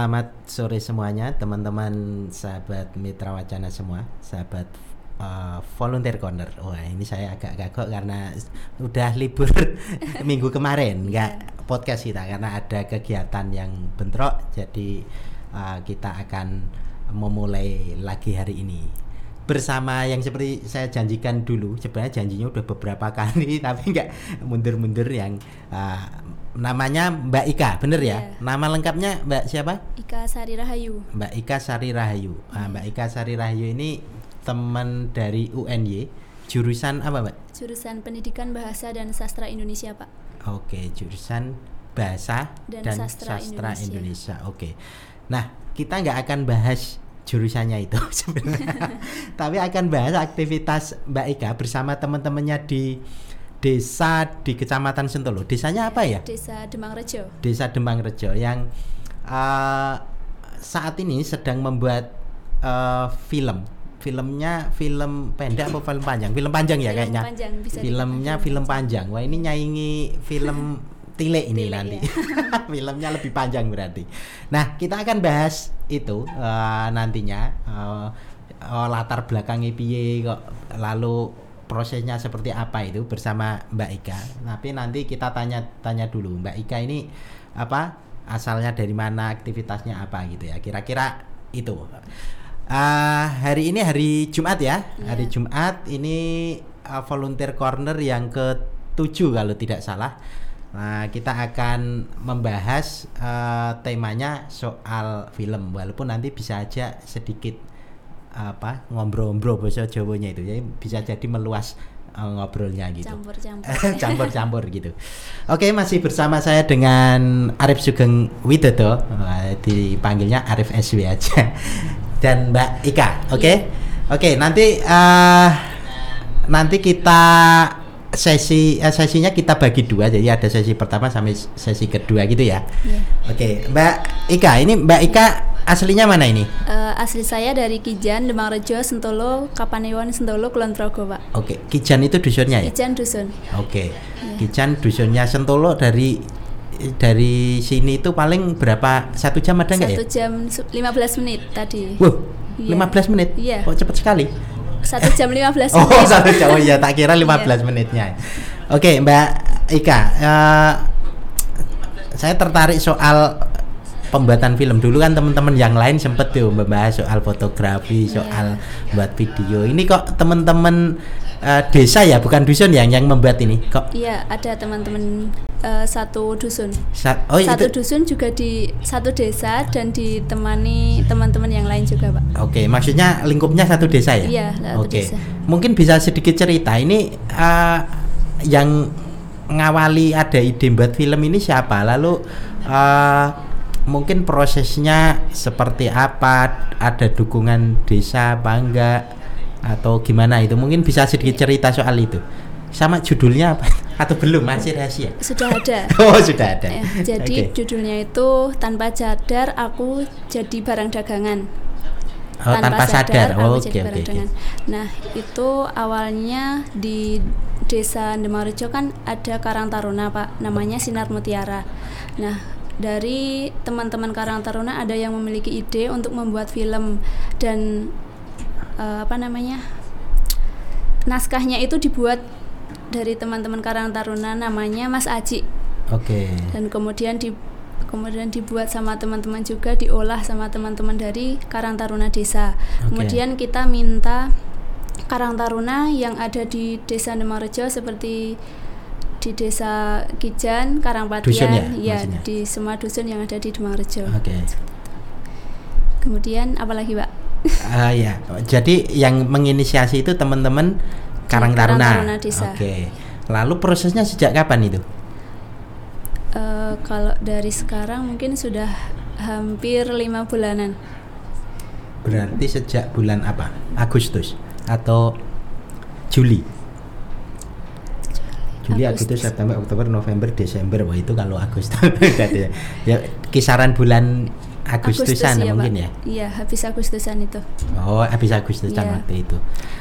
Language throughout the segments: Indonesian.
Selamat sore semuanya, teman-teman sahabat Mitra Wacana semua, sahabat uh, volunteer corner. Wah ini saya agak kagok karena udah libur minggu kemarin, nggak podcast kita karena ada kegiatan yang bentrok, jadi uh, kita akan memulai lagi hari ini. Bersama yang seperti saya janjikan dulu sebenarnya janjinya udah beberapa kali tapi nggak mundur-mundur yang uh, namanya Mbak Ika bener ya? Yeah. nama lengkapnya Mbak siapa? Ika Sari Rahayu. Mbak Ika Sari Rahayu. Nah, Mbak Ika Sari Rahayu ini teman dari UNY jurusan apa Mbak? Jurusan Pendidikan Bahasa dan Sastra Indonesia Pak. Oke jurusan Bahasa dan, dan Sastra, Sastra Indonesia, Indonesia. oke. Nah kita nggak akan bahas jurusannya itu sebenarnya. Tapi akan bahas aktivitas Mbak Ika bersama teman-temannya di desa di Kecamatan Sentolo. Desanya apa ya? Desa Demang Rejo. Desa Demang Rejo yang uh, saat ini sedang membuat uh, film. Filmnya film pendek atau film panjang? Film panjang ya film kayaknya. Panjang, bisa Filmnya film panjang. Wah ini nyaingi film Tile ini Tile, nanti. Ya. Filmnya lebih panjang berarti. Nah, kita akan bahas itu uh, nantinya uh, uh, latar belakang piye kok lalu prosesnya seperti apa itu bersama Mbak Ika. Tapi nanti kita tanya-tanya dulu Mbak Ika ini apa asalnya dari mana aktivitasnya apa gitu ya. Kira-kira itu. Uh, hari ini hari Jumat ya. Yeah. Hari Jumat ini uh, volunteer corner yang ke-7 kalau tidak salah. Nah, kita akan membahas uh, temanya soal film walaupun nanti bisa aja sedikit apa ngobrol-ngobrol bahasa Jawanya itu jadi bisa jadi meluas uh, ngobrolnya gitu. Campur-campur. Campur-campur gitu. Oke, masih bersama saya dengan Arif Sugeng Widodo. Uh, dipanggilnya Arif SW aja. Dan Mbak Ika, oke? Okay? Yeah. Oke, okay, nanti uh, nanti kita sesi eh, sesinya kita bagi dua jadi ada sesi pertama sampai sesi kedua gitu ya. Yeah. Oke, okay. Mbak Ika, ini Mbak Ika aslinya mana ini? Uh, asli saya dari Kijan, Demang Rejo, Sentolo, Kapanewon, Sentolo, Kulon Progo, Pak. Oke, okay. Kijan itu dusunnya ya? Kijan dusun. Oke. Okay. Yeah. Kijan dusunnya Sentolo dari dari sini itu paling berapa satu jam ada nggak ya? Satu jam 15 menit tadi. Wah, yeah. 15 menit? Iya. Yeah. Oh cepat sekali satu jam 15 menit. Oh, satu jam. Oh iya, tak kira 15 yeah. menitnya. Oke, Mbak Ika, uh, saya tertarik soal pembuatan film dulu kan teman-teman yang lain sempet tuh membahas soal fotografi, iya. soal yeah. buat video. Ini kok teman-teman uh, desa ya, bukan dusun yang yang membuat ini kok? Iya, ada teman-teman uh, satu dusun. Sa oh, satu itu. dusun juga di satu desa dan ditemani teman-teman yang lain juga, Pak. Oke, okay, maksudnya lingkupnya satu desa ya? Iya, satu okay. desa. Mungkin bisa sedikit cerita ini uh, yang ngawali ada ide buat film ini siapa? Lalu uh, mungkin prosesnya seperti apa? Ada dukungan desa bangga atau gimana itu? Mungkin bisa sedikit cerita soal itu. Sama judulnya apa? Atau belum? Masih rahasia? Sudah ada. Oh sudah ada. Eh, jadi okay. judulnya itu tanpa sadar aku jadi barang dagangan. Oh, tanpa, tanpa sadar, sadar. Oh, oke okay, oke. Okay, Nah itu awalnya di desa Demarjo kan ada Karang Taruna pak, namanya Sinar Mutiara. Nah dari teman-teman Karang Taruna ada yang memiliki ide untuk membuat film dan uh, apa namanya naskahnya itu dibuat dari teman-teman Karang Taruna namanya Mas Aji. Oke. Okay. Dan kemudian di kemudian dibuat sama teman-teman juga diolah sama teman-teman dari Karang Taruna Desa. Okay. Kemudian kita minta Karang Taruna yang ada di Desa Nemarejo seperti di desa Kijan, Karangpadian, ya, ya di semua dusun yang ada di Demangrejo. Oke. Okay. Kemudian apalagi Pak? uh, ya, jadi yang menginisiasi itu teman-teman Karang Taruna. Oke. Okay. Lalu prosesnya sejak kapan itu? Uh, kalau dari sekarang mungkin sudah hampir lima bulanan. Berarti sejak bulan apa? Agustus atau Juli? Juli, Agustus, September, Oktober, November, Desember. Wah itu kalau Agustus ya kisaran bulan Agustusan Agustus, ya, mungkin Pak. ya. Iya, habis Agustusan itu. Oh, habis Agustusan ya. waktu itu.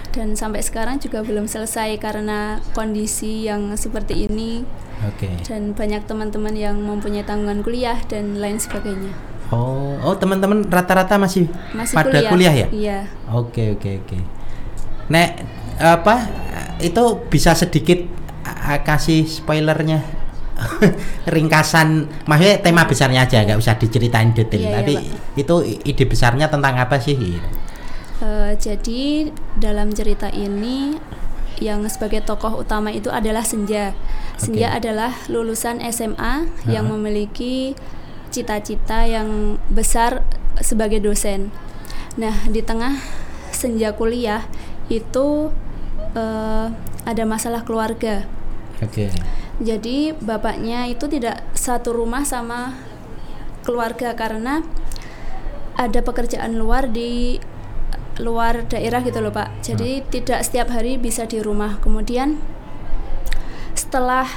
Dan sampai sekarang juga belum selesai karena kondisi yang seperti ini. Oke. Okay. Dan banyak teman-teman yang mempunyai tanggungan kuliah dan lain sebagainya. Oh, oh teman-teman rata-rata masih, Masih pada kuliah. kuliah, ya? Iya. Oke oke oke. Nek apa itu bisa sedikit kasih spoilernya ringkasan maksudnya tema besarnya aja nggak usah diceritain detail Iya, iya, tapi Pak. itu ide besarnya tentang apa sih Eh, jadi dalam cerita ini yang sebagai tokoh utama itu adalah Senja. Senja Oke. adalah lulusan SMA yang memiliki cita-cita yang besar sebagai dosen. Nah, di tengah Senja kuliah itu eh, ada masalah keluarga. Oke Jadi bapaknya itu tidak satu rumah sama keluarga karena ada pekerjaan luar di luar daerah gitu loh Pak. Jadi tidak setiap hari bisa di rumah. Kemudian setelah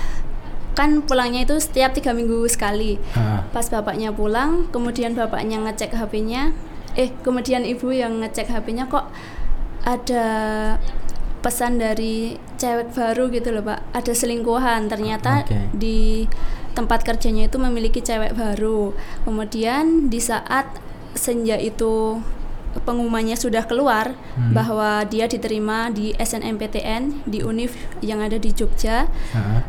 kan pulangnya itu setiap tiga minggu sekali. Ah, Pas bapaknya pulang, kemudian bapaknya ngecek HP-nya, eh kemudian ibu yang ngecek HP-nya kok ada pesan dari cewek baru gitu loh pak ada selingkuhan ternyata Oke. di tempat kerjanya itu memiliki cewek baru kemudian di saat senja itu pengumumannya sudah keluar Hmm. bahwa dia diterima di SNMPTN di UNIF yang ada di Jogja ah,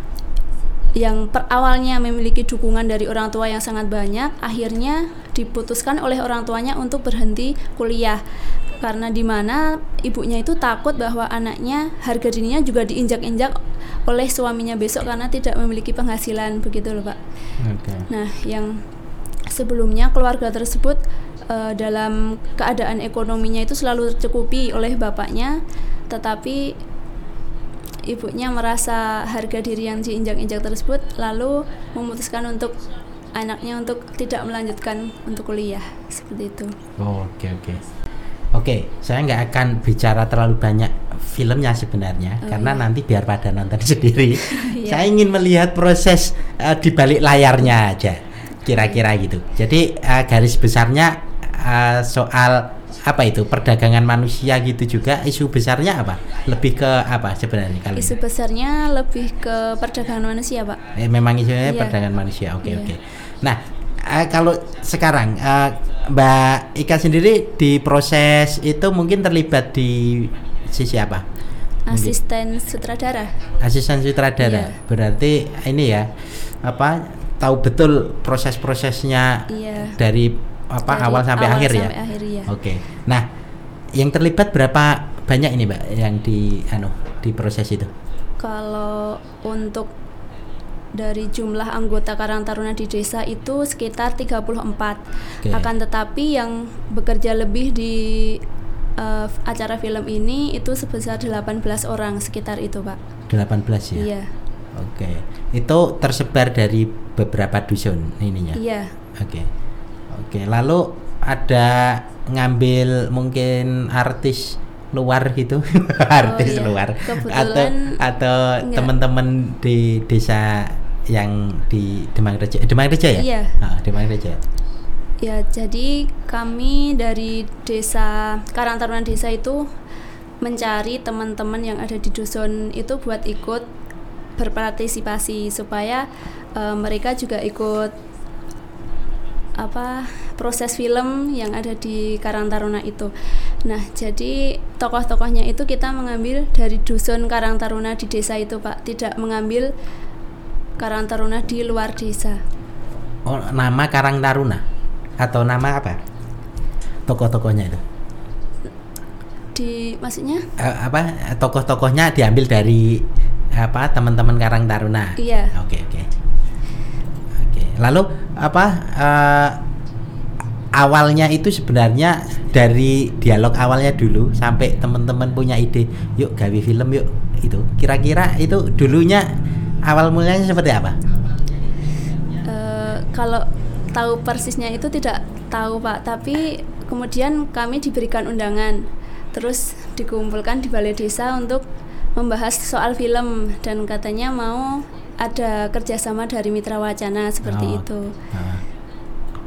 yang per awalnya memiliki dukungan dari orang tua yang sangat banyak, akhirnya diputuskan oleh orang tuanya untuk berhenti kuliah karena di mana ibunya itu takut bahwa anaknya harga dirinya juga diinjak-injak oleh suaminya besok karena tidak memiliki penghasilan begitu loh pak. oke Nah yang sebelumnya keluarga tersebut eh, dalam keadaan ekonominya itu selalu tercukupi oleh bapaknya, tetapi ibunya merasa harga diri yang diinjak-injak tersebut lalu memutuskan untuk anaknya untuk tidak melanjutkan untuk kuliah seperti itu. Oh, oke oke oke saya nggak akan bicara terlalu banyak filmnya sebenarnya Oh, karena iya. nanti biar pada nonton sendiri Iya. saya ingin melihat proses eh, di balik layarnya aja kira-kira gitu jadi eh, garis besarnya eh, soal apa itu perdagangan manusia gitu juga isu besarnya apa lebih ke apa sebenarnya kali Isu ini? besarnya lebih ke perdagangan manusia, Pak. Eh, memang isunya Iya. perdagangan manusia oke Iya. oke nah eh, kalau sekarang eh, Mbak Ika sendiri di proses itu mungkin terlibat di sisi apa Mungkin. Asisten sutradara. asisten sutradara Iya. berarti ini ya apa tahu betul proses-prosesnya Iya. dari apa Dari awal sampai akhir ya sampai akhir, iya. oke nah yang terlibat berapa banyak ini mbak yang di anu di proses itu Kalau untuk dari jumlah anggota Karang Taruna di desa itu sekitar 34. Oke. Akan tetapi yang bekerja lebih di eh, acara film ini itu sebesar 18 orang sekitar itu, Pak. 18 ya Iya. oke itu tersebar dari beberapa dusun ininya Iya. Oke. Oke, lalu ada ngambil mungkin artis luar gitu. artis iya. luar atau Kebetulan atau teman-teman di desa yang di Demang Rejo. eh, Demang Rejo ya? Iya. Ah, Demang Rejo. Ya, jadi kami dari desa Karang Taruna Desa itu mencari teman-teman yang ada di dusun itu buat ikut berpartisipasi supaya eh, mereka juga ikut apa proses film yang ada di Karang Taruna itu. Nah, jadi tokoh-tokohnya itu kita mengambil dari dusun Karang Taruna di desa itu, Pak. Tidak mengambil Karang Taruna di luar desa. Oh, nama Karang Taruna atau nama apa? Tokoh-tokohnya itu. Di maksudnya? Eh, apa tokoh-tokohnya diambil dari apa teman-teman Karang Taruna. Iya. Oke oke. Oke. Lalu apa eh, awalnya itu sebenarnya dari dialog awalnya dulu sampai teman-teman punya ide, yuk gawe film yuk itu. Kira-kira itu dulunya awal mulanya seperti apa? Eh, kalau tahu persisnya itu tidak tahu pak tapi kemudian kami diberikan undangan terus dikumpulkan di balai desa untuk membahas soal film dan katanya mau ada kerjasama dari mitra wacana seperti Oh. itu Nah,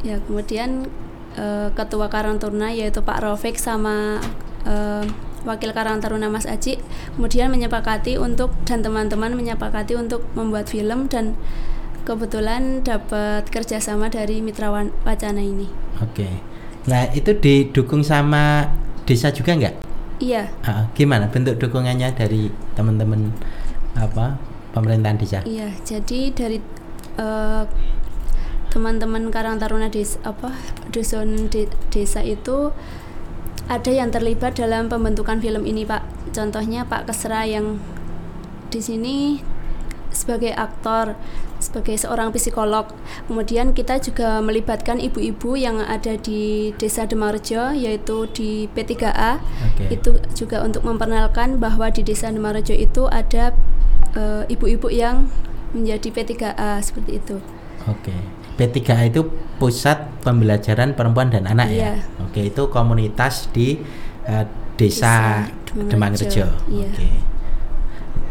ya kemudian eh, ketua Karang Taruna yaitu Pak Rofik sama eh, wakil Karang Taruna Mas Aji kemudian menyepakati untuk dan teman-teman menyepakati untuk membuat film dan kebetulan dapat kerjasama dari Mitra Wacana ini. Oke. Nah itu didukung sama desa juga nggak? Iya, Ah, gimana bentuk dukungannya dari teman-teman apa pemerintahan desa? iya. Jadi dari eh, teman-teman Karang Taruna desa apa dusun de- desa itu ada yang terlibat dalam pembentukan film ini, Pak. Contohnya Pak Kesra yang di sini sebagai aktor, sebagai seorang psikolog. Kemudian kita juga melibatkan ibu-ibu yang ada di Desa Demarjo yaitu di P3A. Oke. Itu juga untuk memperkenalkan bahwa di Desa Demarjo itu ada eh, ibu-ibu yang menjadi P3A seperti itu. Oke. P3A itu pusat pembelajaran perempuan dan anak ya. Iya. Oke, itu komunitas di eh, desa, Desa Demang Demangrejo, Rejo. iya. Oke.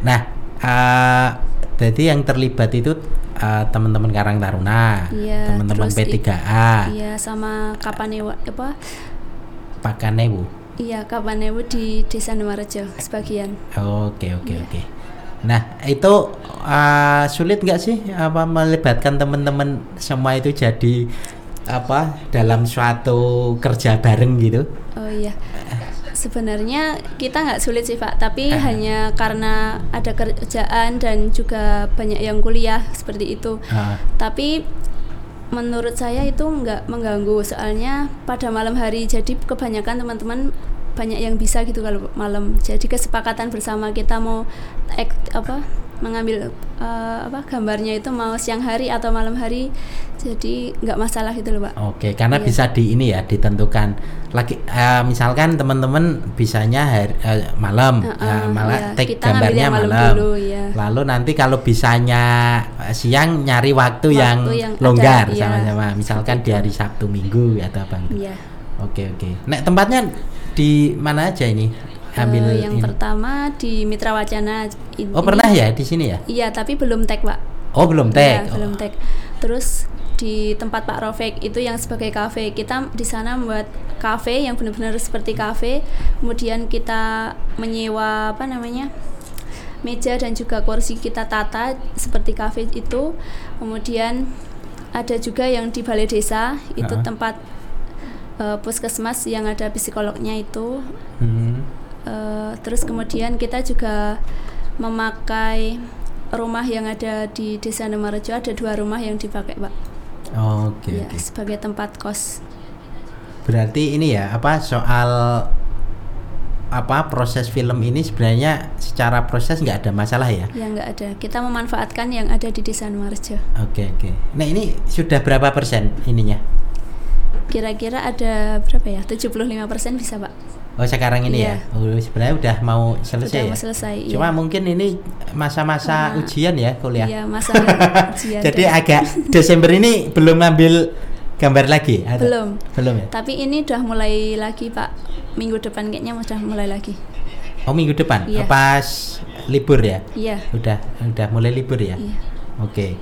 Nah, eh, jadi yang terlibat itu eh, teman-teman Karang Taruna, Iya, teman-teman terus i- P3A, Iya, sama Kapanewa apa? Pakanewu. Iya, Kapanewa di Desa Demarjo sebagian. Oke, oke, Iya. oke. Nah, itu eh, sulit nggak sih apa melibatkan teman-teman semua itu jadi apa dalam suatu kerja bareng gitu? Oh iya. Sebenarnya kita nggak sulit sih Pak, tapi Eh. hanya karena ada kerjaan dan juga banyak yang kuliah seperti itu. Ah, Tapi menurut saya itu nggak mengganggu, soalnya pada malam hari jadi kebanyakan teman-teman banyak yang bisa gitu kalau malam. Jadi kesepakatan bersama kita mau ek, apa mengambil eh, apa gambarnya itu mau siang hari atau malam hari, jadi nggak masalah gitu loh Pak. Oke, karena Iya. bisa di ini ya ditentukan. Lagi eh, misalkan teman-teman bisanya hari, eh, malam, Uh-uh, eh, malah iya. take Kita gambarnya malam malam. dulu, iya. Lalu nanti kalau bisanya siang nyari waktu, Waktu yang, yang longgar iya. sama-sama. Misalkan di hari Sabtu Minggu atau apa gitu. Iya. Oke oke. Nah tempatnya di mana aja ini? Ambil Eh, yang ini. pertama di Mitra Wacana. Ini- Oh pernah ya di sini ya? Iya, tapi belum tag, Pak. Oh belum tag. Iya, belum Oh, tag. Terus di tempat Pak Rofek itu yang sebagai kafe. Kita di sana membuat kafe yang benar-benar seperti kafe. Kemudian kita menyewa apa namanya? meja dan juga kursi kita tata seperti kafe itu. Kemudian ada juga yang di balai desa itu Ha-ha. tempat eh, puskesmas yang ada psikolognya itu hmm. Eh, terus kemudian kita juga memakai rumah yang ada di Desa Nemarejo ada dua rumah yang dipakai pak Oke ya oke. sebagai tempat kos Berarti ini ya apa soal apa proses film ini sebenarnya secara proses nggak ada masalah ya? yang nggak ada kita memanfaatkan yang ada di Desa Nemarejo Oke oke. Nah ini sudah berapa persen ininya? Kira-kira ada berapa ya 75% bisa pak Oh sekarang ini Iya. ya? Oh, sebenarnya udah mau selesai Sudah ya? mau selesai, Cuma iya. mungkin ini masa-masa Karena- ujian ya kuliah. iya masa ujian Jadi dan- agak Desember ini belum ambil gambar lagi? atau- Belum. Belum ya? tapi ini udah mulai lagi pak minggu depan kayaknya udah mulai lagi Oh minggu depan? Iya. Pas libur ya? iya Udah udah mulai libur ya? iya Oke.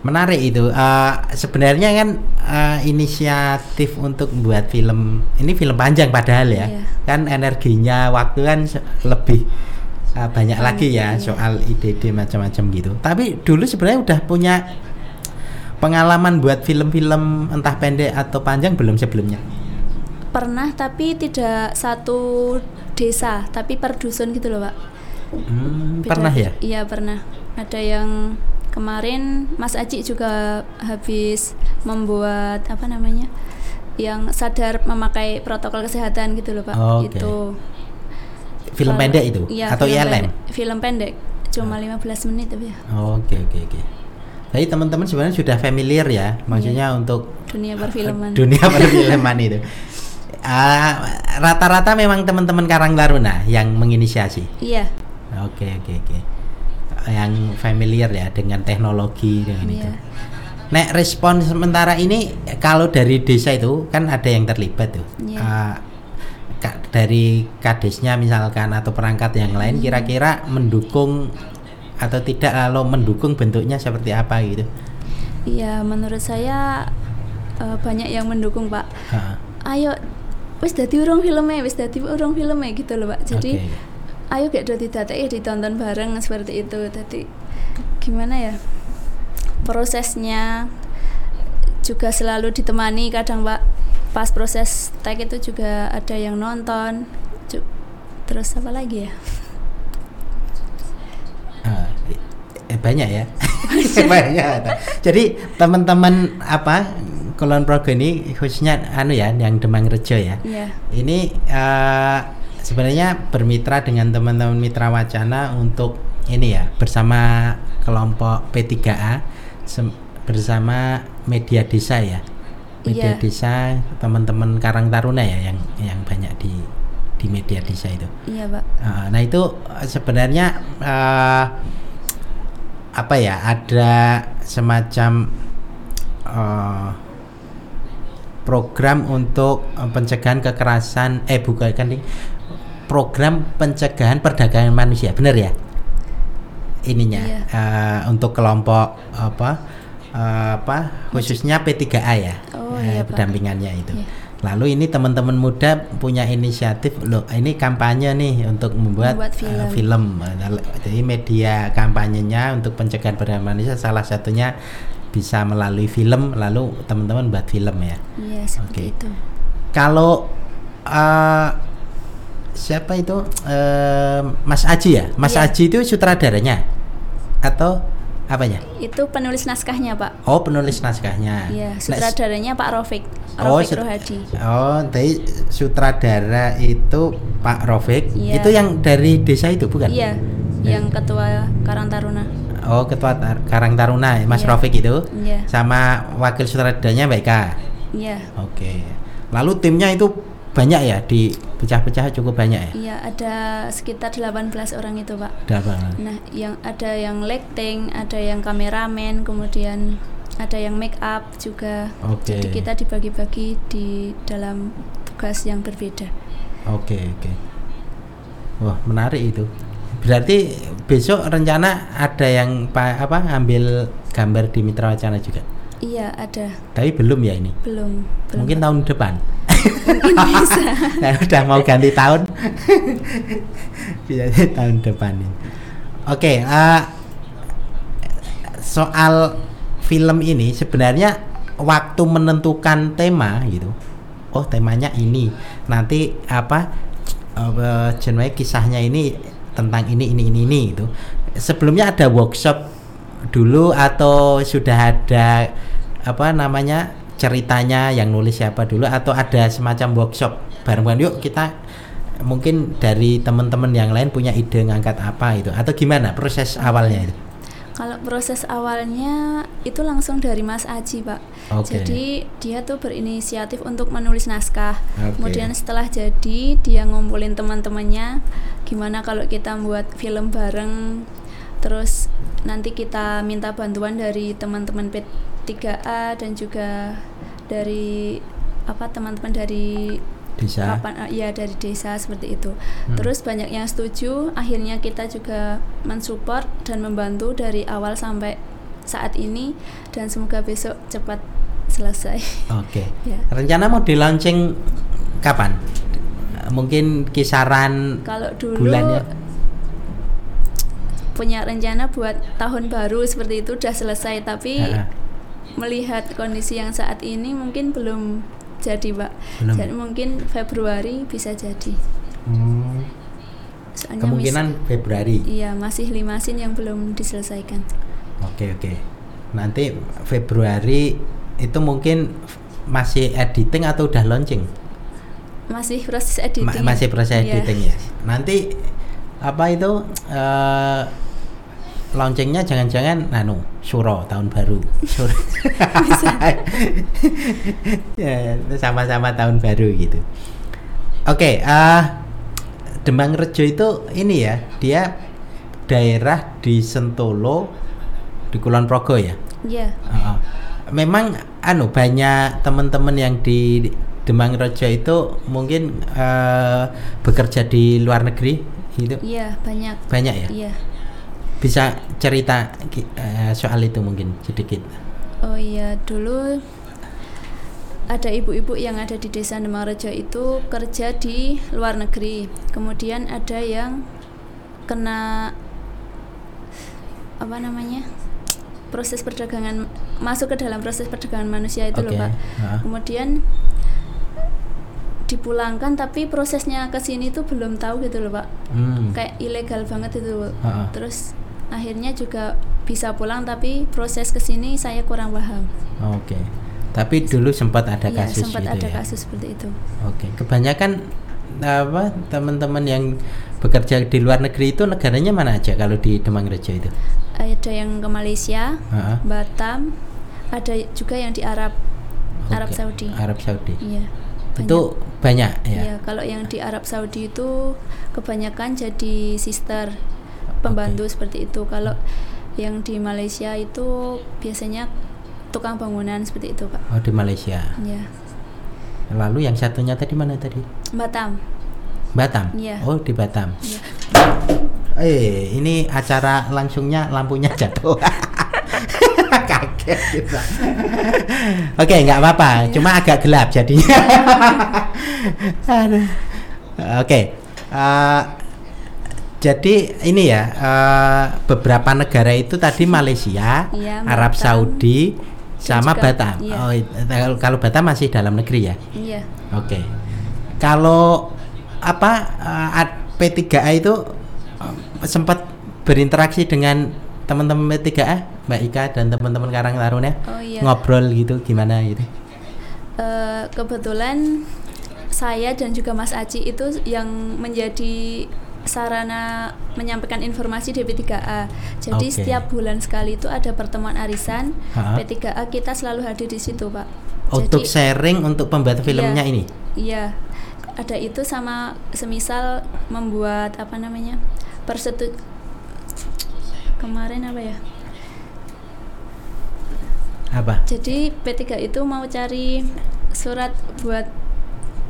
Menarik itu. Eh, sebenarnya kan eh, inisiatif untuk membuat film ini film panjang padahal ya. Iya. Kan energinya waktu kan lebih eh, banyak Banyak, lagi ya iya. soal ide-ide macam-macam gitu. Tapi dulu sebenarnya udah punya pengalaman buat film-film entah pendek atau panjang belum sebelumnya? pernah tapi tidak satu desa tapi per dusun gitu loh pak Hmm, Beda- pernah ya? Iya pernah. Ada yang kemarin Mas Aji juga habis membuat apa namanya, yang sadar memakai protokol kesehatan gitu loh pak. Oke. Itu Film kalau- pendek itu iya, atau film ILM? pendek. Film pendek, cuma 15 menit tapi ya. Oke oke oke. Jadi teman-teman sebenarnya sudah familiar ya, maksudnya untuk Dunia perfilman. dunia perfilman itu. Ah, rata-rata memang teman-teman Karang Taruna yang menginisiasi. Iya, Oke oke oke. Yang familiar ya dengan teknologi dengan itu. iya. Nek respon sementara ini kalau dari desa itu kan ada yang terlibat tuh. Iya. Ah, ka- dari kadesnya misalkan atau perangkat yang lain Hmm. kira-kira mendukung atau tidak kalau mendukung bentuknya seperti apa gitu. Iya, menurut saya eh, banyak yang mendukung pak. Ah, Ayo, wis dadi urung filmnya, wis dadi urung filmnya gitu loh pak. Jadi Oke. Ayo gak dadi datek ya ditonton bareng seperti itu tadi gimana ya prosesnya juga selalu ditemani kadang Pak pas proses tag itu juga ada yang nonton. Terus apa lagi ya? Ah, eh, banyak ya banyak jadi teman-teman apa Kulon Progo ini khususnya anu ya yang Demang Rejo ya Iya. ini eh, sebenarnya bermitra dengan teman-teman mitra wacana untuk ini ya bersama kelompok P3A sem- bersama media desa ya media Iya. desa teman-teman Karang Taruna ya yang yang banyak di di media desa itu Iya, Pak. Uh, nah itu sebenarnya uh, apa ya ada semacam uh, program untuk uh, pencegahan kekerasan eh bukan kan program pencegahan perdagangan manusia benar ya ininya Iya. uh, untuk kelompok apa uh, apa khususnya P3A ya Oh, iya, Pak. pendampingannya itu Iya. Lalu ini teman-teman muda punya inisiatif loh ini kampanye nih untuk membuat, Membuat film. film. Lalu- Jadi media kampanyenya untuk pencegahan pada manusia salah satunya bisa melalui film lalu teman-teman buat film ya. Iya, seperti Oke. itu. Kalau eh, siapa itu Eh, Mas Aji ya? Mas Iya. Aji itu sutradaranya atau apanya? Itu penulis naskahnya, Pak. Oh penulis naskahnya. Iya, Nah, sutradaranya Pak Rofik. Oh, Rofik sut- Rohadi. Oh, dari sutradara itu Pak Rofik. Iya. Itu yang dari desa itu bukan? Iya, yang ketua Karang Taruna. Oh, ketua Tar- Karang Taruna, Mas Iya. Rofik itu. Iya. Sama wakil sutradaranya Mbak Eka. Iya. Oke. Lalu timnya itu banyak ya di pecah-pecah cukup banyak ya? Iya, ada sekitar 18 orang itu, Pak. Ada banget. Nah, yang ada yang lighting, ada yang kameramen, kemudian ada yang make up juga. Oke. Jadi kita dibagi-bagi di dalam tugas yang berbeda. Oke, oke. Wah, menarik itu. Berarti besok rencana ada yang pa- apa ngambil gambar di Mitra Wacana juga. Iya, ada. Tapi belum ya ini. Belum. belum Mungkin tahun depan. Mungkin bisa. Nah, udah mau ganti tahun. Bisa jadi tahun depan ini. Oke, eh, soal film ini sebenarnya waktu menentukan tema gitu. Oh, temanya ini. Nanti apa jenenge kisahnya ini tentang ini ini ini ini gitu. Sebelumnya ada workshop dulu atau sudah ada apa namanya ceritanya yang nulis siapa dulu atau ada semacam workshop bareng-bareng yuk kita mungkin dari teman-teman yang lain punya ide ngangkat apa itu atau gimana proses awalnya itu Kalau proses awalnya itu langsung dari Mas Aji, Pak. Oke. Jadi dia tuh berinisiatif untuk menulis naskah. Oke. Kemudian setelah jadi dia ngumpulin teman-temannya, gimana kalau kita buat film bareng. Terus nanti kita minta bantuan dari teman-teman P3A dan juga dari apa teman-teman dari bisa kapan ya dari desa seperti itu. Hmm. Terus banyak yang setuju, akhirnya kita juga mensupport dan membantu dari awal sampai saat ini dan semoga besok cepat selesai. oke ya. rencana mau di launching kapan mungkin kisaran Kalau dulu bulannya punya rencana buat tahun baru seperti itu udah selesai, tapi Ah, ah. Melihat kondisi yang saat ini mungkin belum jadi, Pak. Belum. Jadi mungkin Februari bisa jadi. Hmm, Soalnya kemungkinan mis- Februari Iya, masih lima scene yang belum diselesaikan. Oke oke. Nanti Februari itu mungkin masih editing atau udah launching? Masih proses editing. Ma- masih proses Iya. editing ya. Nanti apa itu eh launchingnya jangan-jangan anu suro tahun baru. Suro. ya sama-sama tahun baru gitu. Oke, eh Demang Rejo itu ini ya, dia daerah di Sentolo di Kulon Progo ya. Iya. Heeh. memang anu banyak teman-teman yang di Demang Rejo itu mungkin eh, bekerja di luar negeri gitu. Iya, banyak. Banyak ya? Iya. Bisa cerita eh, soal itu mungkin sedikit. Oh iya, dulu ada ibu-ibu yang ada di desa Demanrejo itu kerja di luar negeri. Kemudian ada yang kena apa namanya? proses perdagangan masuk ke dalam proses perdagangan manusia itu loh Oke, pak ha. kemudian dipulangkan tapi prosesnya ke sini tuh belum tahu gitu loh pak Hmm. kayak ilegal banget itu loh. Ha-ha. terus akhirnya juga bisa pulang tapi proses ke sini saya kurang paham Oke. Tapi dulu sempat ada Iya, kasus sempat gitu ada ya. kasus seperti itu Oke. Kebanyakan apa teman-teman yang bekerja di luar negeri itu negaranya mana aja kalau di Demang Rejo itu? ada yang ke Malaysia Ha-ha. Batam ada juga yang di Arab Arab Oke. Saudi Arab Saudi. iya banyak. Itu banyak ya. Iya, kalau yang di Arab Saudi itu kebanyakan jadi sister pembantu seperti itu. Kalau yang di Malaysia itu biasanya tukang bangunan seperti itu, Pak. Oh di Malaysia. Iya. Lalu yang satunya tadi mana tadi? Batam. Batam. Iya. Oh di Batam. Iya. Eh ini acara langsungnya lampunya jatuh. Kaget kita. Oke nggak apa-apa, Iya. cuma agak gelap jadinya. Oke. eh, jadi ini ya eh, beberapa negara itu tadi Malaysia, Iya, Arab Batam, Saudi, sama juga- Batam. iya. Oh, kalau- kalau Batam masih dalam negeri ya. Iya. Oke. Kalau apa eh, ad- P3A itu eh, sempat berinteraksi dengan teman-teman P3A, Mbak Ika dan teman-teman Karang Taruna Oh iya. ngobrol gitu gimana gitu. Eh, kebetulan saya dan juga Mas Aci itu yang menjadi sarana menyampaikan informasi di P3A. Jadi Oke. setiap bulan sekali itu ada pertemuan arisan Ha-ha. P3A kita selalu hadir di situ, Pak. Untuk Jadi- sharing untuk pembuat filmnya Iya. ini. Iya, ada itu sama semisal membuat apa namanya persetu kemarin apa ya? Apa? Jadi P3 itu mau cari surat buat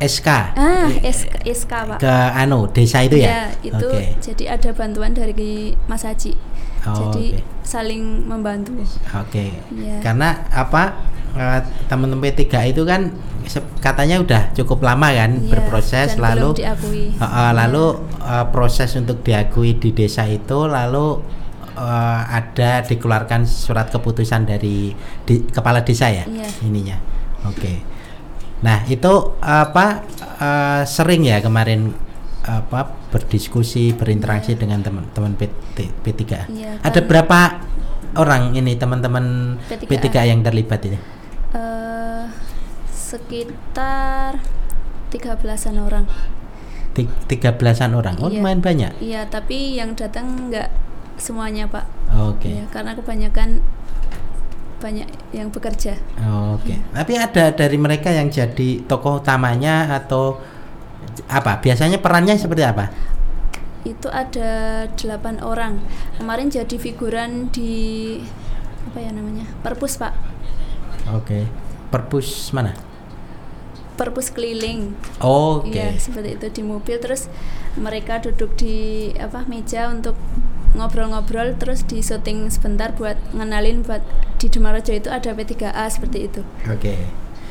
SK. ah Eh, SK, SK Pak. ke anu desa itu ya? Iya, itu Oke. jadi ada bantuan dari Mas Haji. Oh, jadi oke. saling membantu. Oke. Iya. Karena apa? eh, teman-teman P3 itu kan katanya udah cukup lama kan Iya, berproses dan lalu diakui. Uh, uh, lalu uh, proses untuk diakui di desa itu lalu uh, ada dikeluarkan surat keputusan dari di- kepala desa ya Iya. ininya oke nah itu apa uh, sering ya kemarin apa berdiskusi berinteraksi dengan teman-teman P- P3 Iya, ada kan- berapa orang ini teman-teman P3A. P3 yang terlibat ini Eh, sekitar 13-an orang. Ti- tiga belasan orang oh Iya. lumayan banyak Iya, tapi yang datang nggak semuanya, Pak. oke Iya, karena kebanyakan banyak yang bekerja. Oke, tapi ada dari mereka yang jadi tokoh utamanya atau apa? Biasanya perannya seperti apa? Itu ada delapan orang. Kemarin jadi figuran di apa ya namanya? Perpus, Pak. Oke, perpus mana? Perpus keliling. Oke, Iya, seperti itu di mobil terus mereka duduk di apa meja untuk ngobrol-ngobrol terus di syuting sebentar buat ngenalin buat di Demarajo itu ada P3A seperti itu. oke.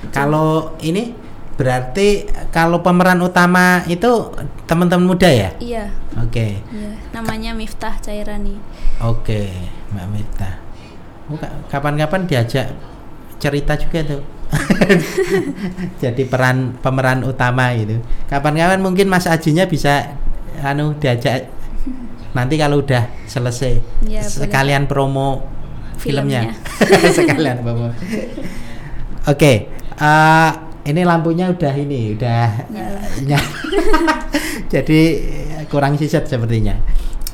Kalau ini berarti kalau pemeran utama itu teman-teman muda ya? Iya, Oke, iya. Namanya Miftah Cairani. oke, Mbak Mita. Oh, ka- Kapan-kapan diajak cerita juga tuh. Jadi peran pemeran utama gitu. Kapan-kapan mungkin Mas Ajinya bisa anu diajak nanti kalau udah selesai Ya, sekalian promo filmnya. Filmnya. sekalian promo. Oke, eh, ini lampunya udah ini udah Nyala. nyala. Jadi kurang siset sepertinya.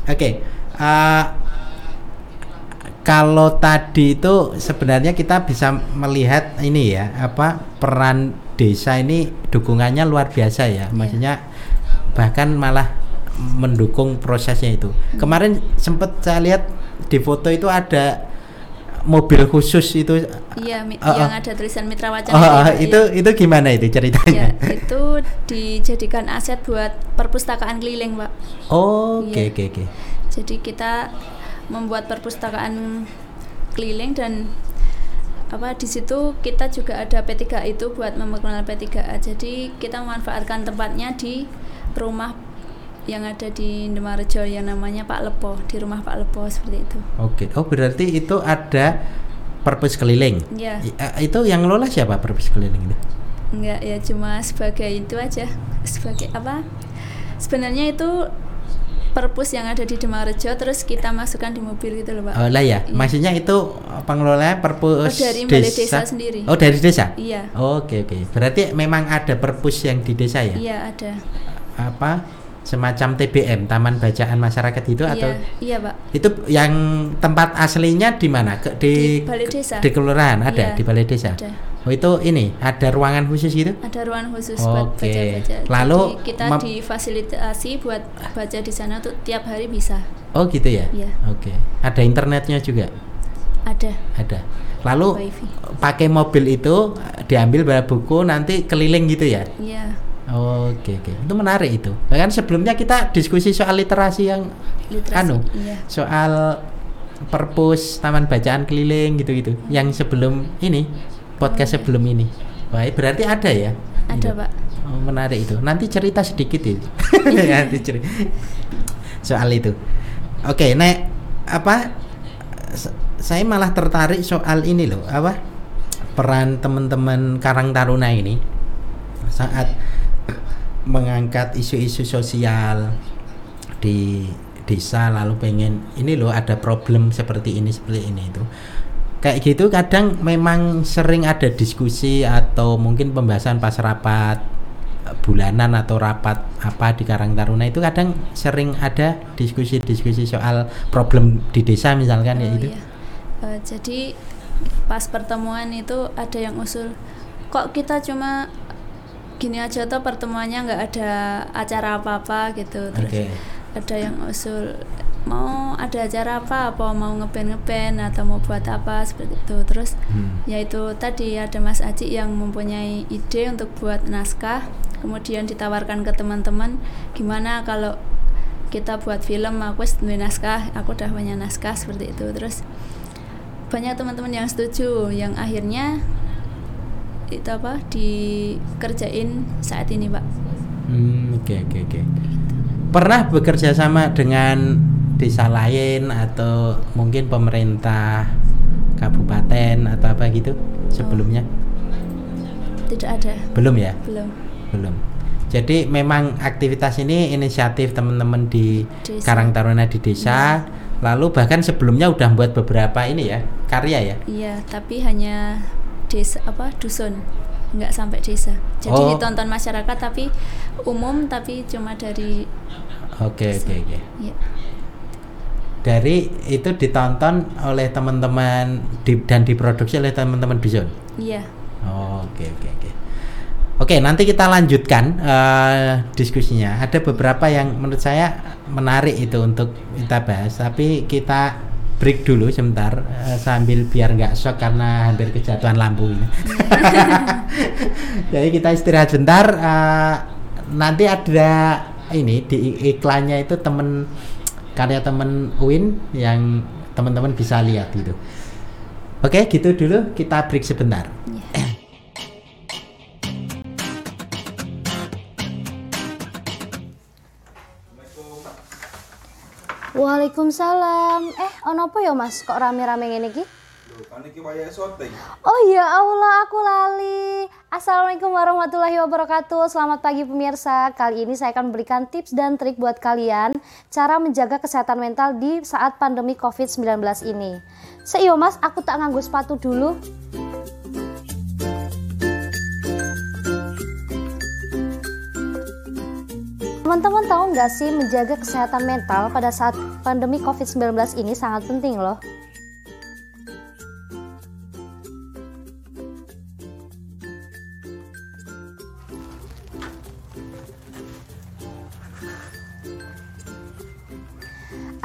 Oke. eh, kalau tadi itu sebenarnya kita bisa melihat ini ya apa peran desa ini dukungannya luar biasa ya. Maksudnya bahkan malah mendukung prosesnya itu. Kemarin sempat saya lihat di foto itu ada mobil khusus itu. Iya, Oh, yang ada tulisan Mitra Wacana Oh, Pak, itu iya. itu gimana itu Ya, ceritanya? itu dijadikan aset buat perpustakaan keliling, Pak. Oh, Oke Iya. oke oke. Jadi kita membuat perpustakaan keliling dan apa di situ kita juga ada P3A itu buat memperkenalkan P3A. Jadi kita memanfaatkan tempatnya di rumah yang ada di Indomarejo yang namanya Pak Lepo di rumah Pak Lepo seperti itu. Oke. Oh berarti itu ada perpus keliling. Ya, I- eh, Itu yang ngelola siapa perpus keliling itu? enggak ya cuma sebagai itu aja sebagai apa? Sebenarnya itu perpus yang ada di Indomarejo terus kita masukkan di mobil gitu loh Pak. Oh lah ya, Iya. maksudnya itu pengelola perpus Oh, dari balai desa sendiri. Oh dari desa? Iya, Oke oke. Berarti memang ada perpus yang di desa ya? iya ada. Apa semacam TBM Taman Bacaan Masyarakat itu atau Iya, iya Pak. itu yang tempat aslinya di mana? Di, Di balai desa. di kelurahan ada Iya, di balai desa. Ada. Oh itu ini ada ruangan khusus gitu? Ada ruangan khusus buat Oke. baca-baca. Lalu Jadi kita difasilitasi buat baca di sana tuh tiap hari bisa. Oh gitu ya? Iya. Oke. Ada internetnya juga? Ada Ada. Lalu wifi. pakai mobil itu diambil bawa buku nanti keliling gitu ya? Iya, Oke oke. Itu menarik itu. Kan sebelumnya kita diskusi soal literasi yang literasi. anu Iya. soal perpus taman bacaan keliling gitu-gitu. Yang sebelum ini podcast iya. sebelum ini. Wah, berarti ada ya? Ada, Itu. Pak. Oh, menarik itu. Nanti cerita sedikit itu. Nanti cerita soal itu. Oke, nek apa? Saya malah tertarik soal ini loh, apa? Peran teman-teman Karang Taruna ini saat mengangkat isu-isu sosial di desa lalu pengen ini loh ada problem seperti ini seperti ini itu kayak gitu kadang memang sering ada diskusi atau mungkin pembahasan pas rapat eh, bulanan atau rapat apa di Karang Taruna itu kadang sering ada diskusi-diskusi soal problem di desa misalkan ya Oh, itu iya. Eh, jadi pas pertemuan itu ada yang usul kok kita cuma gini aja tuh pertemuannya nggak ada acara apa-apa gitu terus Oke. ada yang usul mau ada acara apa apa mau ngeband ngeband atau mau buat apa seperti itu. Terus Hmm. yaitu tadi ada Mas Aji yang mempunyai ide untuk buat naskah. Kemudian ditawarkan ke teman-teman gimana kalau kita buat film? Aku duwe naskah aku udah punya naskah seperti itu. Terus banyak teman-teman yang setuju yang akhirnya itu apa dikerjain saat ini pak. Hmm, oke oke oke. Pernah bekerja sama dengan desa lain atau mungkin pemerintah kabupaten atau apa gitu sebelumnya? tidak ada Belum ya? belum Belum. Jadi memang aktivitas ini inisiatif teman-teman di Desa. Karang Taruna di desa. Lalu bahkan sebelumnya udah buat beberapa ini ya karya ya. iya tapi hanya desa apa dusun nggak sampai desa jadi Oh. ditonton masyarakat tapi umum tapi cuma dari Oke oke oke. Dari itu ditonton oleh teman-teman di- dan diproduksi oleh teman-teman dusun. iya Oh, Oke oke oke. Oke nanti kita lanjutkan eh, diskusinya. Ada beberapa yang menurut saya menarik itu untuk kita bahas. Tapi kita break dulu sebentar eh, sambil biar nggak shock karena hampir kejatuhan lampu ini. Jadi kita istirahat sebentar. eh, nanti ada ini di iklannya itu temen karya temen Win yang teman-teman bisa lihat itu. Oke, gitu dulu kita break sebentar. Waalaikumsalam. Eh, ono apa ya Mas? Kok rame-rame ngene iki? Oh ya Allah, aku lali. Assalamualaikum warahmatullahi wabarakatuh. Selamat pagi pemirsa. Kali ini saya akan memberikan tips dan trik buat kalian cara menjaga kesehatan mental di saat pandemi COVID-19 ini. Seiyo Mas, aku tak nganggo sepatu dulu. Teman-teman tahu nggak sih menjaga kesehatan mental pada saat pandemi COVID-19 ini sangat penting loh.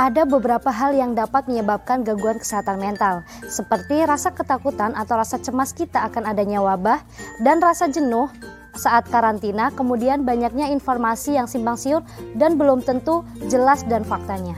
Ada beberapa hal yang dapat menyebabkan gangguan kesehatan mental, seperti rasa ketakutan atau rasa cemas kita akan adanya wabah dan rasa jenuh saat karantina, kemudian banyaknya informasi yang simpang siur dan belum tentu jelas dan faktanya.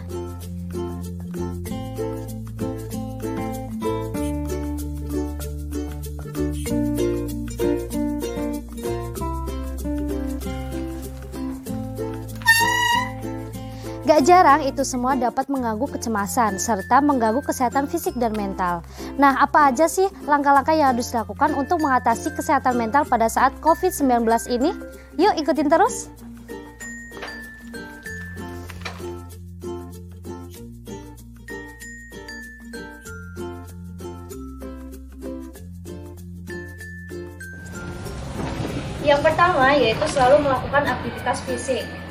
Gak jarang itu semua dapat mengganggu kecemasan serta mengganggu kesehatan fisik dan mental. Nah, apa aja sih langkah-langkah yang harus dilakukan untuk mengatasi kesehatan mental pada saat COVID-19 ini? Yuk ikutin terus. Yang pertama yaitu selalu melakukan aktivitas fisik.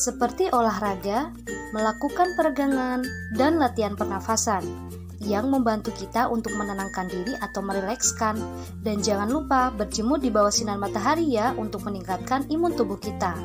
Seperti olahraga, melakukan peregangan, dan latihan pernafasan yang membantu kita untuk menenangkan diri atau merilekskan. Dan jangan lupa berjemur di bawah sinar matahari ya untuk meningkatkan imun tubuh kita.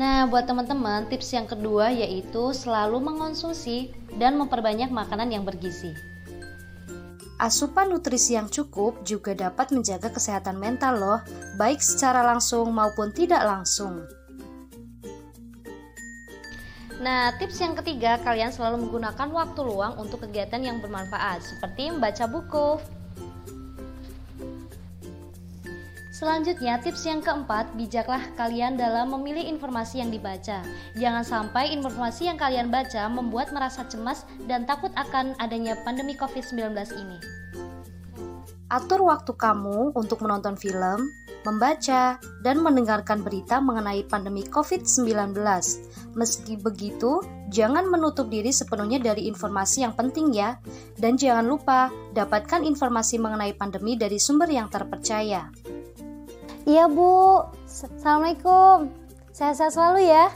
Nah, buat teman-teman, tips yang kedua yaitu selalu mengonsumsi dan memperbanyak makanan yang bergizi. Asupan nutrisi yang cukup juga dapat menjaga kesehatan mental loh, baik secara langsung maupun tidak langsung. Nah, tips yang ketiga, kalian selalu menggunakan waktu luang untuk kegiatan yang bermanfaat, seperti membaca buku, Selanjutnya, tips yang keempat, bijaklah kalian dalam memilih informasi yang dibaca. Jangan sampai informasi yang kalian baca membuat merasa cemas dan takut akan adanya pandemi COVID-19 ini. Atur waktu kamu untuk menonton film, membaca, dan mendengarkan berita mengenai pandemi COVID-19. Meski begitu, jangan menutup diri sepenuhnya dari informasi yang penting ya. Dan jangan lupa, dapatkan informasi mengenai pandemi dari sumber yang terpercaya. Iya Bu, Assalamualaikum Sehat-sehat selalu ya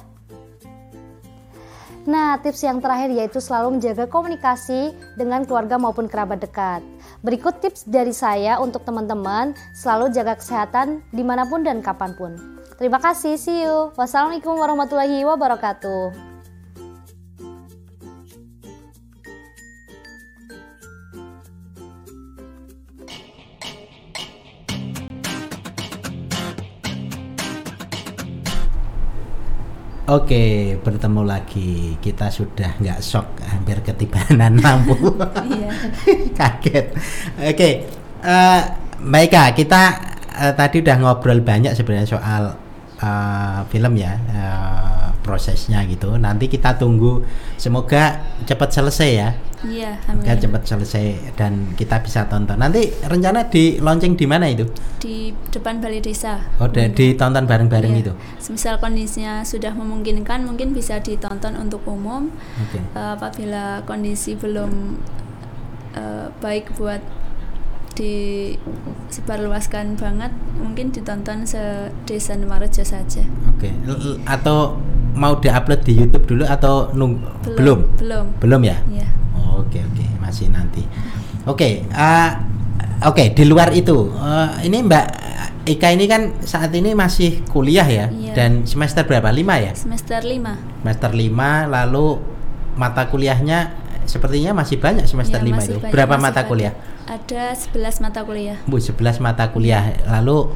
Nah, tips yang terakhir yaitu selalu menjaga komunikasi dengan keluarga maupun kerabat dekat. Berikut tips dari saya untuk teman-teman selalu jaga kesehatan di mana pun dan kapan pun. Terima kasih, see you. Wassalamualaikum warahmatullahi wabarakatuh. Oke, bertemu lagi. Kita sudah nggak shock, hampir ketibanan lampu. Iya. Kaget. Oke, uh, Mbak Ika, kita uh, tadi udah ngobrol banyak sebenarnya soal uh, film ya. Uh, prosesnya gitu. Nanti kita tunggu semoga cepat selesai ya. Iya, amin. cepat selesai dan kita bisa tonton. Nanti rencana di launching di mana itu? Di depan balai desa. Oh, udah ditonton bareng-bareng iya. itu. Semisal kondisinya sudah memungkinkan, mungkin bisa ditonton untuk umum. Okay. Uh, apabila kondisi belum uh, baik buat disebarluaskan banget mungkin ditonton se desa Nemarejo saja. Oke. Okay. Atau mau diupload di YouTube dulu atau nung belum? Belum. Belum, ya? Iya. Oh, oke okay, oke, okay. masih nanti. Oke, okay, uh, oke okay, di luar itu uh, ini Mbak Ika ini kan saat ini masih kuliah ya iya. dan semester berapa? Lima ya? Semester lima. Semester lima lalu mata kuliahnya sepertinya masih banyak semester ya, lima itu. Banyak, berapa mata kuliah? Ada 11 mata kuliah. Bu, 11 mata kuliah. Lalu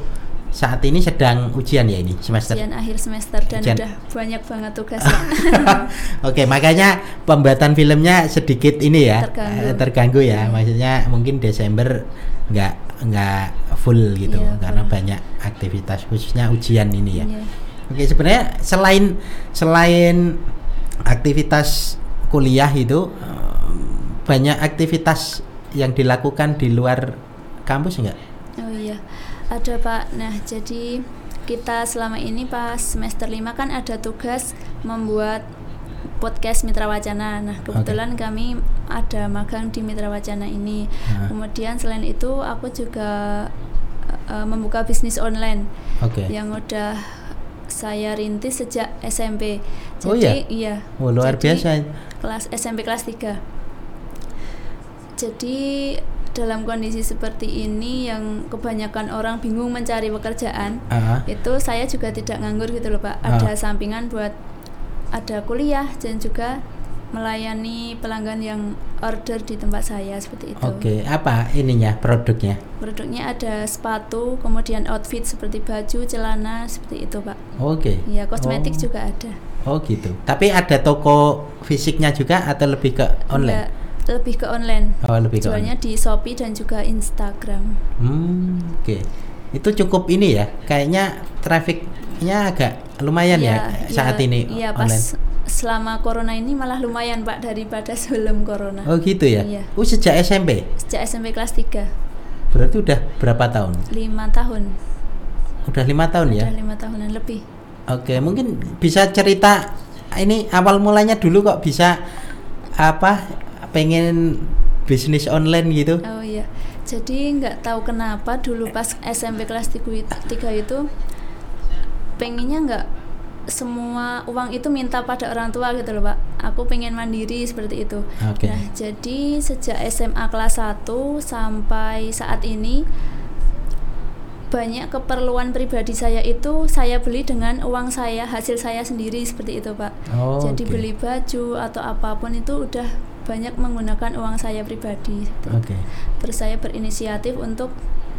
saat ini sedang ujian ya ini semester ujian akhir semester dan ujian. udah banyak banget tugas Oke makanya pembuatan filmnya sedikit ini ya terganggu, eh, terganggu ya hmm. maksudnya mungkin Desember nggak nggak full gitu iya, karena full. banyak aktivitas khususnya ujian ini ya iya. Oke sebenarnya selain selain aktivitas kuliah itu banyak aktivitas yang dilakukan di luar kampus enggak? Oh iya, ada Pak. Nah, jadi kita selama ini pas semester 5 kan ada tugas membuat podcast Mitra Wacana. Nah, kebetulan kami ada magang di Mitra Wacana ini. Nah. Kemudian selain itu aku juga uh, membuka bisnis online Oke. yang udah saya rintis sejak SMP. Oh Jadi iya? iya. Oh, luar Jadi, biasa. Kelas SMP kelas 3. Jadi dalam kondisi seperti ini yang kebanyakan orang bingung mencari pekerjaan, Ah, itu saya juga tidak nganggur gitu loh Pak. Ada sampingan buat ada kuliah dan juga melayani pelanggan yang order di tempat saya seperti itu. Oke, apa ininya produknya? Produknya ada sepatu, kemudian outfit seperti baju, celana seperti itu Pak. Oke. Ya kosmetik Oh. juga ada. Oh gitu. Tapi ada toko fisiknya juga atau lebih ke online? Enggak, lebih ke online. Oh lebih ke Jualnya online. di Shopee dan juga Instagram. Hmm, oke. Itu cukup ini ya. Kayaknya trafficnya agak lumayan ya saat iya, ini Iya, pas online. selama corona ini malah lumayan Pak daripada sebelum corona. Oh gitu ya. Iya. Oh sejak SMP. Sejak SMP kelas 3, Berarti udah berapa tahun? 5 tahun. Udah lima tahun ya. Udah lima tahunan lebih. Oke, mungkin bisa cerita ini awal mulanya dulu kok bisa apa pengen bisnis online gitu? Oh iya. Jadi nggak tahu kenapa dulu pas SMP kelas 3 itu pengennya nggak semua uang itu minta pada orang tua gitu loh pak aku pengen mandiri seperti itu Oke. nah jadi sejak SMA kelas 1 sampai saat ini banyak keperluan pribadi saya itu saya beli dengan uang saya hasil saya sendiri seperti itu pak Oh, jadi oke. beli baju atau apa pun itu udah banyak menggunakan uang saya pribadi. Oke. Terus saya berinisiatif untuk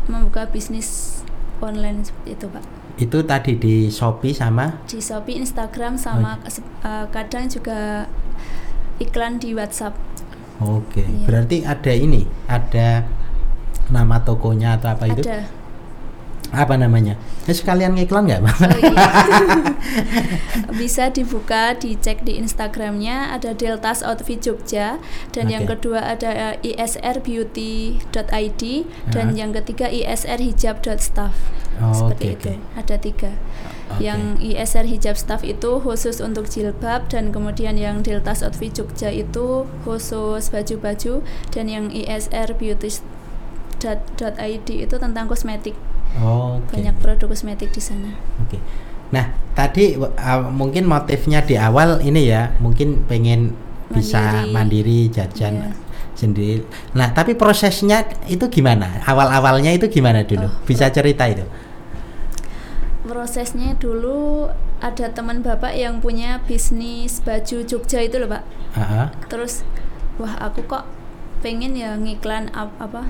membuka bisnis online itu, Pak. Itu tadi di Shopee sama Di Shopee, Instagram sama se- eh, kadang juga iklan di WhatsApp. Oke. Iya. Berarti ada ini, ada nama tokonya atau apa itu? Ada. Apa namanya? Ya sekalian ngiklan nggak, Bang? Oh, iya. Bisa dibuka, dicek di Instagramnya ada Deltas Outfit Jogja dan yang Oke. kedua ada eh, isrbeauty.id dan Ah. yang ketiga isrhijab.staff. Oh, Seperti oke, itu. oke. Ada tiga. Oke. Yang ISR hijab staff itu khusus untuk jilbab dan kemudian yang Deltas Outfit Jogja itu khusus baju-baju dan yang ISR beauty.id itu tentang kosmetik. Oke. Banyak produk kosmetik di sana. Oke. Nah, tadi uh, mungkin motifnya di awal ini ya, mungkin pengen bisa mandiri Mandiri. jajan Iya. sendiri. Nah, tapi prosesnya itu gimana? Awal-awalnya itu gimana dulu? Oh, bisa cerita itu? Prosesnya dulu ada teman bapak yang punya bisnis baju Jogja itu loh pak. Aha. Terus wah aku kok pengen ya ngiklan ap- apa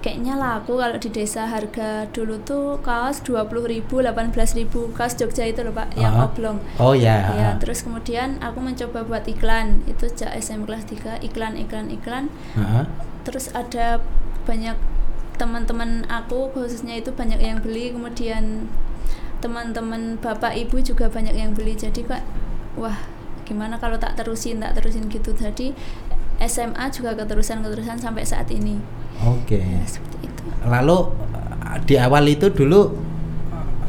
kayaknya laku kalau di desa harga dulu tuh kaos 20.000 18.000 kaos Jogja itu loh Pak yang Aha. oblong Oh ya. ya aha. terus kemudian aku mencoba buat iklan itu sejak SM kelas 3 iklan iklan iklan Aha. terus ada banyak teman-teman aku khususnya itu banyak yang beli kemudian teman-teman bapak ibu juga banyak yang beli jadi kok wah gimana kalau tak terusin tak terusin gitu jadi SMA juga keterusan keterusan sampai saat ini Oke. ya, seperti itu Lalu uh, di awal itu dulu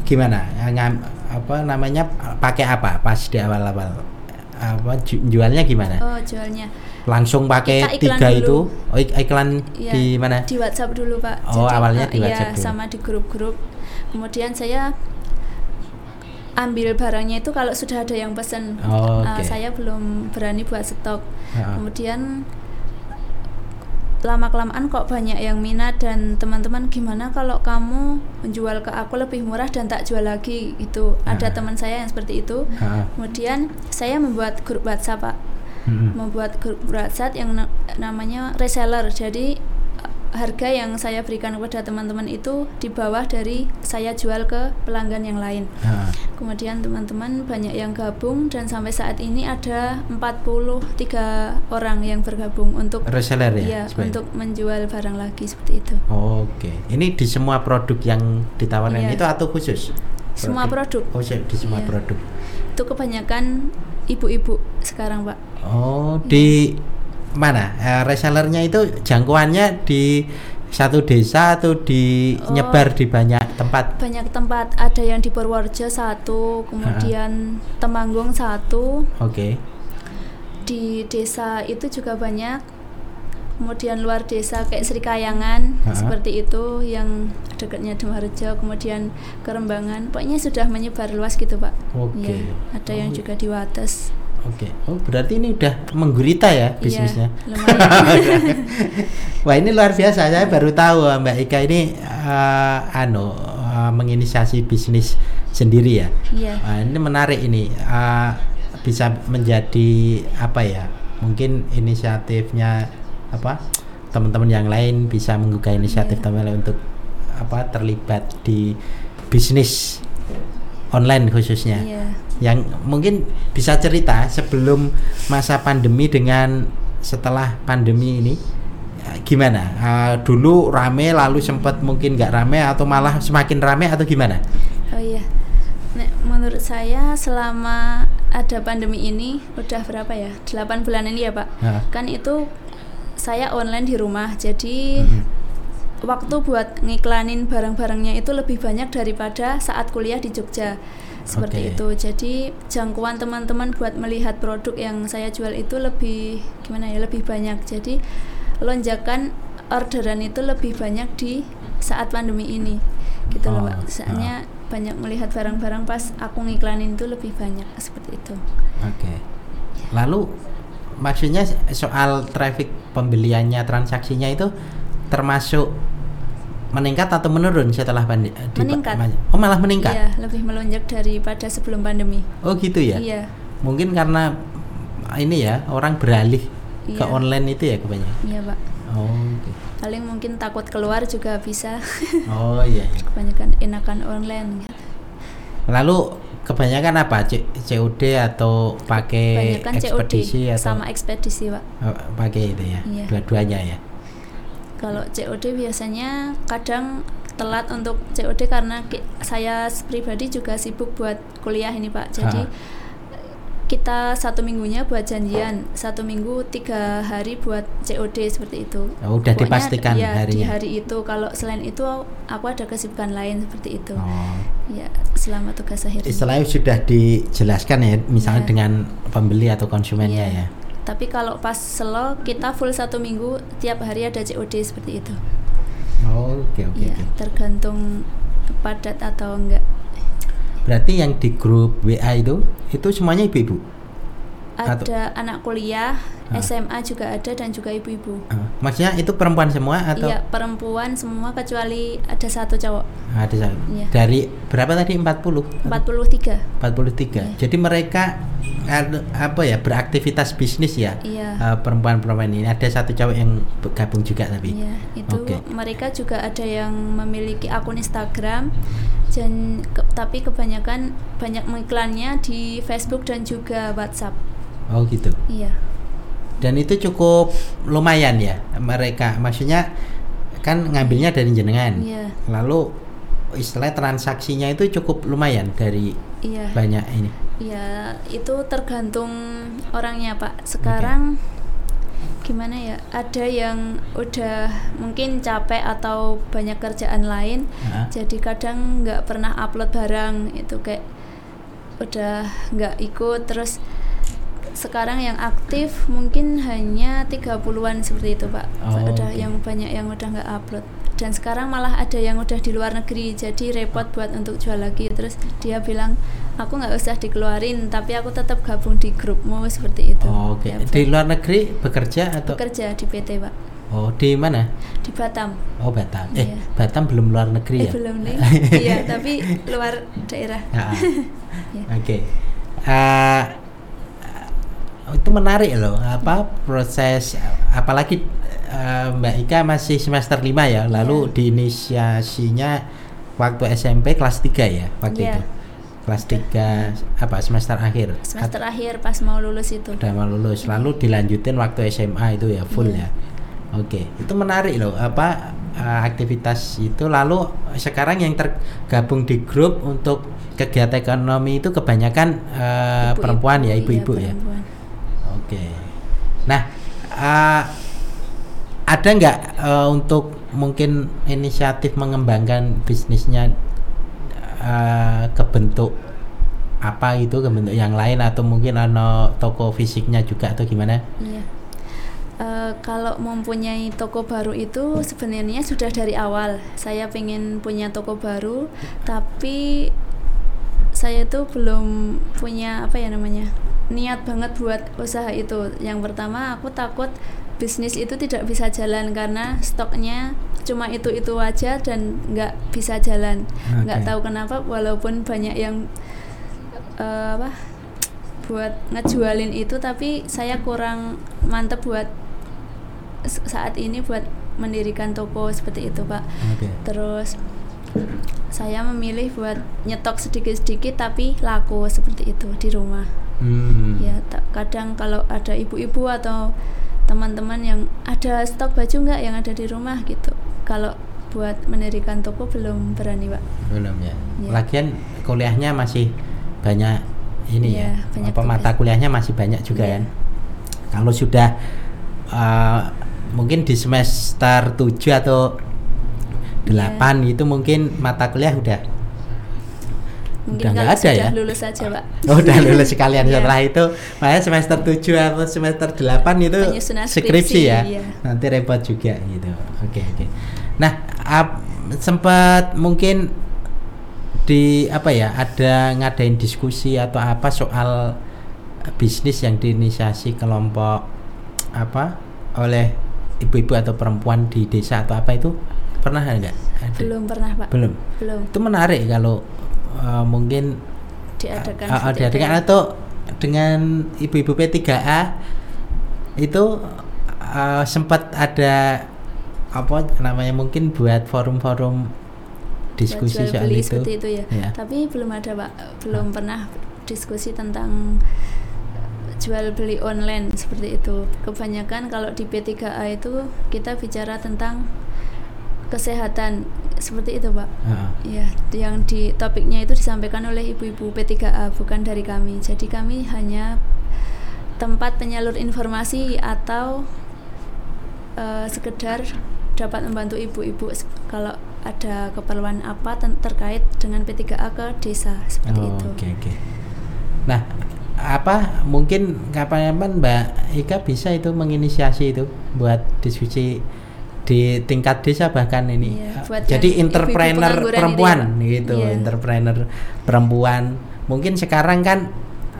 gimana? Ngam, apa namanya? Pakai apa pas di awal-awal? Apa ju- jualnya gimana? oh jualnya Langsung pakai tiga dulu. itu? Oh, ik- iklan ya, di mana? di WhatsApp dulu pak Oh, awalnya di eh, WhatsApp iya, dulu. sama di grup-grup kemudian saya ambil barangnya itu kalau sudah ada yang pesen Oh, Eh, oke. saya belum berani buat stok Ha-ha. kemudian lama kelamaan kok banyak yang minat dan teman-teman gimana kalau kamu menjual ke aku lebih murah dan tak jual lagi? Itu ada teman saya yang seperti itu. Kemudian saya membuat grup WhatsApp pak. Mm-mm. membuat grup WhatsApp yang na- namanya reseller. Jadi harga yang saya berikan kepada teman-teman itu di bawah dari saya jual ke pelanggan yang lain. Ha. Kemudian teman-teman banyak yang gabung dan sampai saat ini ada 43 orang yang bergabung untuk Reseller ya? iya, sebenarnya? untuk menjual barang lagi seperti itu. Oke. Ini di semua produk yang ditawarkan Iya. itu atau khusus? Semua produk. Oh, di semua Iya. produk. Itu kebanyakan ibu-ibu sekarang, Pak. Oh, di mana? Eh, resellernya itu jangkauannya di satu desa atau di Oh. nyebar di banyak tempat? Banyak tempat. Ada yang di Purworejo satu kemudian Temanggung satu. Oke. Di desa itu juga banyak. Kemudian luar desa kayak Sri Kayangan Ha-ha. seperti itu yang dekatnya Demarjo kemudian Kerembangan. Pokoknya sudah menyebar luas gitu pak. Oke. Iya, ada yang Oh. juga di Wates oke oh berarti ini udah menggurita ya bisnisnya iya, Wah ini luar biasa, saya baru tahu Mbak Ika ini eh, anu eh, menginisiasi bisnis sendiri ya. iya Wah, ini menarik ini Eh, bisa menjadi apa ya? Mungkin inisiatifnya apa? Teman-teman yang lain bisa menggugah inisiatif Iya. teman lain untuk apa terlibat di bisnis online khususnya iya yang mungkin bisa cerita sebelum masa pandemi dengan setelah pandemi ini eh, gimana Eh, dulu rame lalu sempat mungkin nggak rame atau malah semakin rame atau gimana Oh iya. Nek, menurut saya selama ada pandemi ini udah berapa ya? 8 bulan ini ya, Pak. Ya. Kan itu saya online di rumah. Jadi Mhm. Waktu buat ngiklanin barang-barangnya itu lebih banyak daripada saat kuliah di Jogja. Seperti Oke. itu. Jadi jangkauan teman-teman buat melihat produk yang saya jual itu lebih gimana ya? Lebih banyak. Jadi lonjakan orderan itu lebih banyak di saat pandemi ini. Gitu Oh, loh, Pak. Soalnya banyak melihat barang-barang pas aku ngiklanin itu lebih banyak seperti itu. oke lalu maksudnya soal traffic pembeliannya transaksinya itu termasuk meningkat atau menurun setelah pandemi Meningkat. oh malah meningkat Iya, lebih melonjak daripada sebelum pandemi. oh gitu ya Iya. mungkin karena ini ya orang beralih ke Iya. online itu ya kebanyakan Iya, Pak. oh oke. Paling mungkin takut keluar juga bisa. oh iya, iya. Kebanyakan enakan online. lalu kebanyakan apa C- COD atau pakai Kebanyakan COD ekspedisi atau sama ekspedisi, Pak. oh, pakai itu ya Iya. dua-duanya ya Kalau COD biasanya kadang telat untuk COD karena saya pribadi juga sibuk buat kuliah ini Pak. Jadi Ha. kita satu minggunya buat janjian, satu minggu tiga hari buat COD seperti itu. Oh, udah Pokoknya dipastikan ya, di harinya. hari itu. Kalau selain itu aku ada kesibukan lain seperti itu. oh. Ya selama tugas akhir. istilahnya sudah dijelaskan ya misalnya Iya. dengan pembeli atau konsumennya Iya. ya Tapi kalau pas selo kita full satu minggu tiap hari ada COD seperti itu. oh, oke oke Iya, oke. tergantung padat atau enggak. berarti yang di grup WA itu itu semuanya ibu-ibu Atau- Ada anak kuliah, Ah. SMA juga ada dan juga ibu-ibu. Ah, maksudnya itu perempuan semua atau Iya, perempuan semua kecuali ada satu cowok. ada sa- Iya. dari berapa tadi 40 43. 43 Iya. jadi mereka ada- apa ya beraktivitas bisnis ya Iya. Eh, perempuan-perempuan ini ada satu cewek yang gabung juga tapi Iya, itu Oke. mereka juga ada yang memiliki akun Instagram dan ke- tapi kebanyakan banyak mengiklannya di Facebook dan juga WhatsApp. oh gitu Iya. Dan itu cukup lumayan ya mereka maksudnya kan ngambilnya dari jenengan Iya. lalu istilah transaksinya itu cukup lumayan dari Iya. banyak ini Ya, itu tergantung orangnya, Pak. Sekarang gimana ya? Ada yang udah mungkin capek atau banyak kerjaan lain, Hah? jadi kadang nggak pernah upload barang itu kayak udah nggak ikut terus sekarang yang aktif mungkin hanya 30-an seperti itu pak. Oh, udah oke. yang banyak yang udah nggak upload. Dan sekarang malah ada yang udah di luar negeri jadi repot buat untuk jual lagi. Terus dia bilang aku nggak usah dikeluarin tapi aku tetap gabung di grupmu seperti itu. Oh, oke. Ya, di luar negeri bekerja atau? Bekerja di PT pak. Oh di mana? Di Batam. Oh Batam. Eh Iya. Batam belum luar negeri eh ya? belum nih. Iya tapi luar daerah. Ah, ah. Ya. Oke. Eh, itu menarik loh apa proses apalagi eh, Mbak Ika masih semester 5 ya. Lalu Iya. diinisiasinya waktu SMP kelas 3 ya waktu Iya. itu. Kelas 3 apa semester akhir. semester akhir pas mau lulus itu Udah mau lulus. Lalu dilanjutin waktu SMA itu ya full Iya. ya. Oke, itu menarik loh apa eh, aktivitas itu lalu sekarang yang tergabung di grup untuk kegiatan ekonomi itu kebanyakan eh, Ibu-ibu, perempuan ya iya, ibu-ibu ya. perempuan. Oke. Nah, uh, ada nggak uh, untuk mungkin inisiatif mengembangkan bisnisnya uh, ke bentuk apa itu ke bentuk yang lain atau mungkin ano toko fisiknya juga atau gimana? Iya. Uh, kalau mempunyai toko baru itu sebenarnya sudah dari awal saya pengen punya toko baru tapi saya tuh belum punya apa ya namanya niat banget buat usaha itu yang pertama aku takut bisnis itu tidak bisa jalan karena stoknya cuma itu itu aja dan nggak bisa jalan nggak Oke. tahu kenapa walaupun banyak yang eh, apa buat ngejualin itu tapi saya kurang mantep buat saat ini buat mendirikan toko seperti itu pak Oke. terus saya memilih buat nyetok sedikit-sedikit tapi laku seperti itu di rumah Hmm. ya ta- kadang kalau ada ibu-ibu atau teman-teman yang ada stok baju nggak yang ada di rumah gitu kalau buat mendirikan toko belum berani pak belum ya. Iya. Lagian kuliahnya masih banyak ini Iya, ya. banyak apa tugas. mata kuliahnya masih banyak juga Iya. kan. Kalau sudah uh, mungkin di semester 7 atau 8 Iya. itu mungkin mata kuliah udah mungkin Udah nggak ada sudah ya? lulus saja pak Oh, udah lulus sekalian Iya. setelah itu makanya semester 7 atau semester 8 itu skripsi, skripsi, ya. iya. Nanti repot juga gitu. Oke, oke. Nah, ap- sempat mungkin di apa ya, ada ngadain diskusi atau apa soal bisnis yang diinisiasi kelompok apa oleh ibu-ibu atau perempuan di desa atau apa itu pernah nggak? Ada? belum pernah pak Belum. belum Itu menarik kalau uh, mungkin diadakan Ah, ah, itu. atau dengan ibu-ibu P3A itu uh, sempat ada apa namanya mungkin buat forum-forum diskusi soal beli itu. seperti itu ya. Ya. Tapi belum ada pak, belum pernah diskusi tentang jual beli online seperti itu. Kebanyakan kalau di P3A itu kita bicara tentang kesehatan seperti itu pak. Heeh. Ya, yang di topiknya itu disampaikan oleh ibu-ibu P3A bukan dari kami. Jadi kami hanya tempat penyalur informasi atau eh, sekedar dapat membantu ibu-ibu kalau ada keperluan apa terkait dengan P3A ke desa seperti Oh, itu. Oke oke. Nah, apa mungkin kapan-kapan Mbak Ika bisa itu menginisiasi itu buat diskusi di tingkat desa bahkan ini. Iya, Uh, buat Jadi entrepreneur perempuan Pak. gitu, Iya. entrepreneur perempuan. Mungkin sekarang kan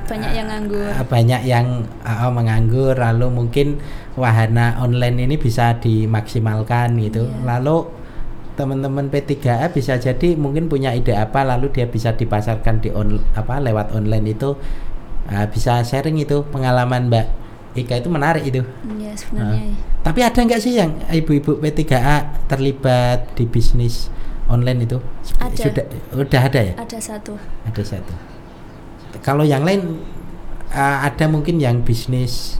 Banyak yang nganggur. uh, banyak yang uh, menganggur lalu mungkin wahana online ini bisa dimaksimalkan gitu. Iya. Lalu teman-teman P3A bisa jadi mungkin punya ide apa lalu dia bisa dipasarkan di on, apa lewat online itu uh, bisa sharing itu pengalaman Mbak Ika itu menarik itu. Ya sebenarnya Nah, Tapi ada nggak sih yang ibu-ibu P3A terlibat di bisnis online itu? Ada. Sudah udah ada ya? ada satu. Ada satu. Kalau yang lain uh, ada mungkin yang bisnis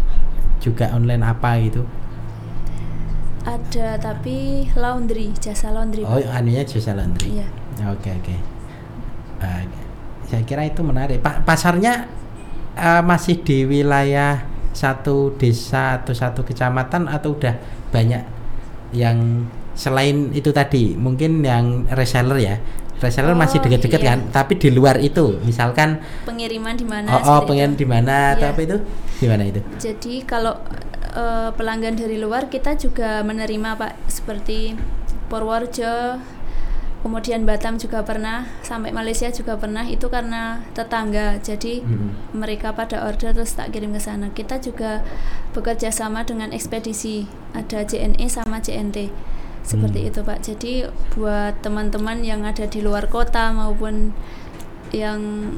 juga online apa gitu? Ada tapi laundry, jasa laundry. Oh, Pak. anunya jasa laundry. Iya. Oke oke. Uh, saya kira itu menarik. Pa- pasarnya uh, masih di wilayah satu desa atau satu kecamatan atau udah banyak yang selain itu tadi mungkin yang reseller ya. Reseller masih Oh, dekat-dekat iya. kan, tapi di luar itu misalkan Pengiriman di mana? oh, oh itu. di mana atau Iya. apa itu? Di mana itu? Jadi kalau eh, pelanggan dari luar kita juga menerima Pak seperti Purworejo, kemudian Batam juga pernah, sampai Malaysia juga pernah. Itu karena tetangga. Jadi Mm-mm. mereka pada order terus tak kirim ke sana. Kita juga bekerja sama dengan ekspedisi. Ada JNE sama JNT. Seperti Hmm. itu Pak. Jadi buat teman-teman yang ada di luar kota maupun yang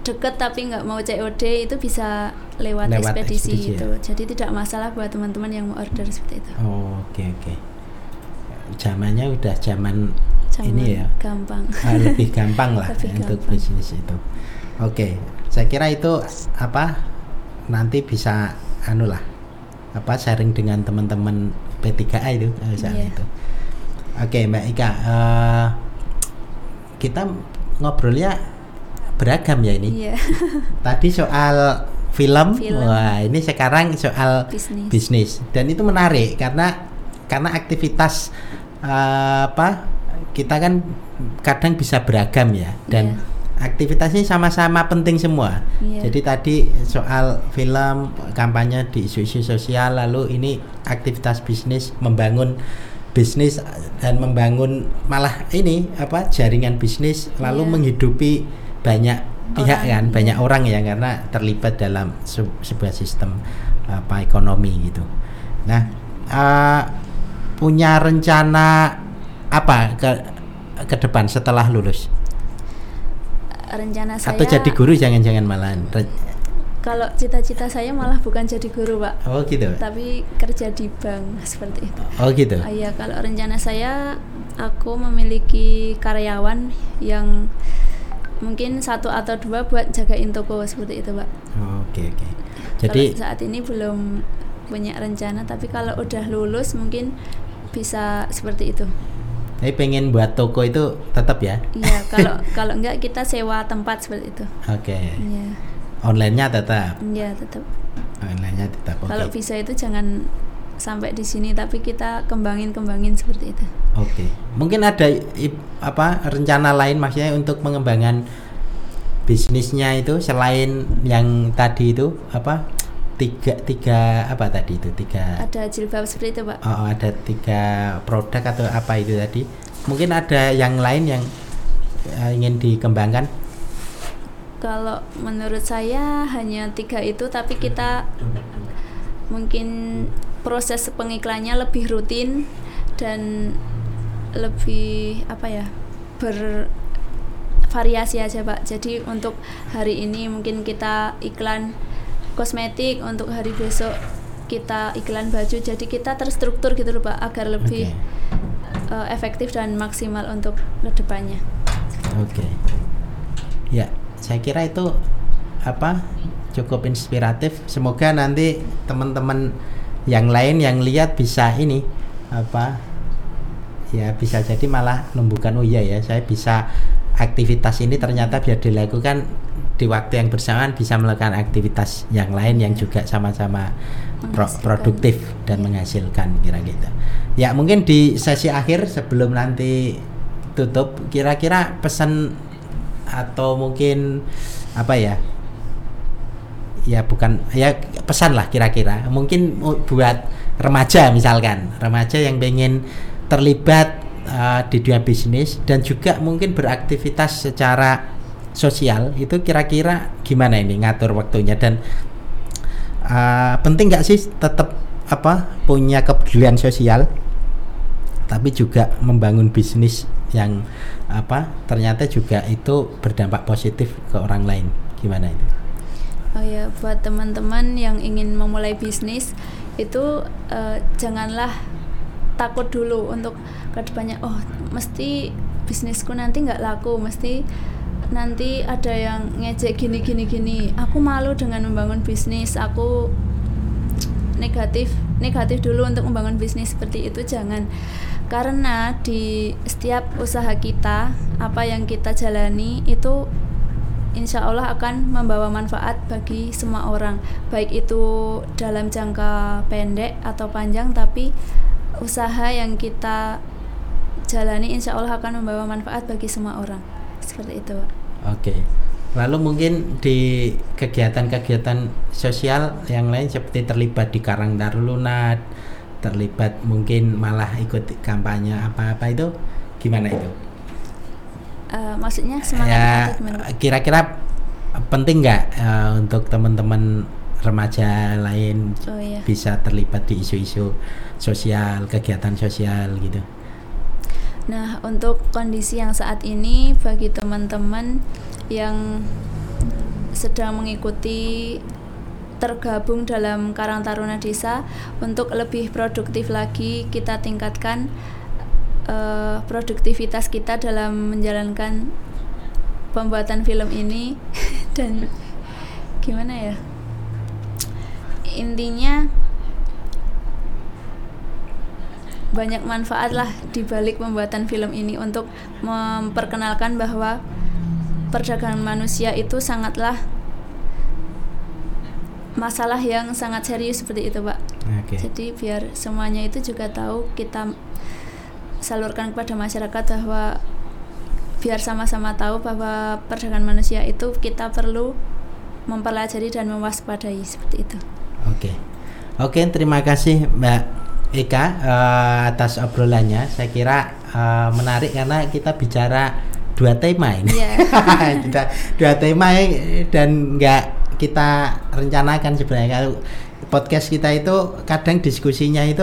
deket tapi nggak mau COD itu bisa lewat, Lewat ekspedisi, ekspedisi ya? itu. Jadi tidak masalah buat teman-teman yang mau order seperti itu. Oh, oke oke. Zamannya udah zaman Ini ya. gampang. Ah, lebih gampang lah Lebih untuk gampang. bisnis itu. Oke, saya kira itu apa nanti bisa anu lah apa sharing dengan teman-teman P3A itu eh, soal Iya. itu. Oke, Mbak Ika, eh, kita ngobrolnya beragam ya ini. Iya. Tadi soal film. Film. Wah, ini sekarang soal Bisnis. bisnis. Dan itu menarik karena karena aktivitas eh, apa? Kita kan kadang bisa beragam ya dan Iya. aktivitasnya sama-sama penting semua. Iya. Jadi tadi soal film kampanye di isu-isu sosial lalu ini aktivitas bisnis membangun bisnis dan membangun malah ini apa jaringan bisnis lalu Iya. menghidupi banyak pihak Orang, kan iya. banyak orang ya karena terlibat dalam se- sebuah sistem apa ekonomi gitu. Nah eh, punya rencana apa ke ke depan setelah lulus? Rencana saya atau jadi guru jangan-jangan malahan. Re- kalau cita-cita saya malah bukan jadi guru pak. Oh gitu. Tapi kerja di bank seperti itu. Oh gitu. Ah, iya kalau rencana saya aku memiliki karyawan yang mungkin satu atau dua buat jagain toko seperti itu pak. Oh, oke oke. Jadi jadi saat ini belum punya rencana tapi kalau udah lulus mungkin bisa seperti itu Tapi pengen buat toko itu tetap ya. iya kalau kalau enggak kita sewa tempat seperti itu Oke. iya Online-nya tetap. iya tetap Online-nya tetap. Oke. kalau bisa itu jangan sampai di sini tapi kita kembangin kembangin seperti itu Oke. Mungkin ada apa rencana lain maksudnya untuk pengembangan bisnisnya itu selain yang tadi itu apa tiga tiga apa tadi itu? Tiga. Ada jilbab seperti itu pak. Oh, ada tiga produk atau apa itu tadi? Mungkin ada yang lain yang eh, ingin dikembangkan? Kalau menurut saya hanya tiga itu, tapi kita mungkin proses pengiklannya lebih rutin dan lebih apa ya bervariasi aja pak. Jadi untuk hari ini mungkin kita iklan kosmetik, untuk hari besok kita iklan baju. Jadi kita terstruktur gitu loh pak, agar lebih Oke. eh, efektif dan maksimal untuk ke depannya. Oke. Ya, saya kira itu apa cukup inspiratif. Semoga nanti teman-teman yang lain yang lihat bisa ini apa ya bisa jadi malah numbuhkan oh iya ya saya bisa aktivitas ini ternyata biar dilakukan di waktu yang bersamaan bisa melakukan aktivitas yang lain yang juga sama-sama pro- produktif dan menghasilkan kira gitu. Ya mungkin di sesi akhir sebelum nanti tutup kira-kira pesan atau mungkin apa ya? Ya bukan ya pesan lah kira-kira. Mungkin mu- buat remaja misalkan. Remaja yang pengen terlibat uh, di dunia bisnis dan juga mungkin beraktivitas secara sosial itu kira-kira gimana ini ngatur waktunya dan uh, penting nggak sih tetap apa punya kepedulian sosial tapi juga membangun bisnis yang apa ternyata juga itu berdampak positif ke orang lain gimana itu Oh ya, buat teman-teman yang ingin memulai bisnis itu eh, janganlah takut dulu untuk ke depannya. Oh, mesti bisnisku nanti nggak laku, mesti nanti ada yang ngejek gini gini gini. Aku malu dengan membangun bisnis. Aku negatif negatif dulu untuk membangun bisnis seperti itu jangan karena di setiap usaha kita apa yang kita jalani itu insya Allah akan membawa manfaat bagi semua orang baik itu dalam jangka pendek atau panjang tapi usaha yang kita jalani insya Allah akan membawa manfaat bagi semua orang seperti itu Pak. Oke. Lalu mungkin di kegiatan-kegiatan sosial yang lain seperti terlibat di Karang terlibat mungkin malah ikut kampanye apa-apa itu gimana itu? Eh, maksudnya semangat ya kira-kira penting nggak eh, untuk teman-teman remaja lain oh iya bisa terlibat di isu-isu sosial, kegiatan sosial gitu? Nah, untuk kondisi yang saat ini bagi teman-teman yang sedang mengikuti tergabung dalam Karang Taruna Desa untuk lebih produktif lagi kita tingkatkan eh, produktivitas kita dalam menjalankan pembuatan film ini dan gimana ya? Intinya banyak manfaat lah di balik pembuatan film ini untuk memperkenalkan bahwa perdagangan manusia itu sangatlah masalah yang sangat serius seperti itu pak Oke. jadi biar semuanya itu juga tahu kita salurkan kepada masyarakat bahwa biar sama-sama tahu bahwa perdagangan manusia itu kita perlu mempelajari dan mewaspadai seperti itu Oke. Oke, terima kasih Mbak Eka eh, atas obrolannya. Saya kira eh, menarik karena kita bicara dua tema ini. Kita dua tema dan nggak kita rencanakan sebenarnya kalau podcast kita itu kadang diskusinya itu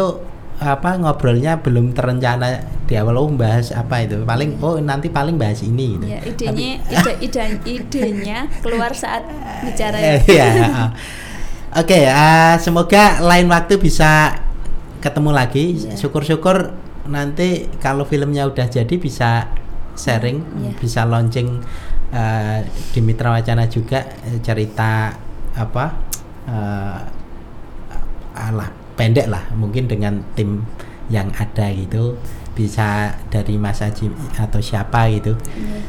apa ngobrolnya belum terencana di awal oh bahas apa itu paling oh nanti paling bahas ini gitu. ya Tapi- idenya ide, ide- idenya keluar saat bicara ya Eh, Iya. heeh. Oke, eh, semoga lain waktu bisa ketemu lagi. Iya. Syukur-syukur nanti kalau filmnya udah jadi bisa sharing, Iya. bisa launching eh, di Mitra Wacana juga eh, cerita apa? eh, alah pendek lah, mungkin dengan tim yang ada gitu bisa dari Mas Haji atau siapa gitu Iya.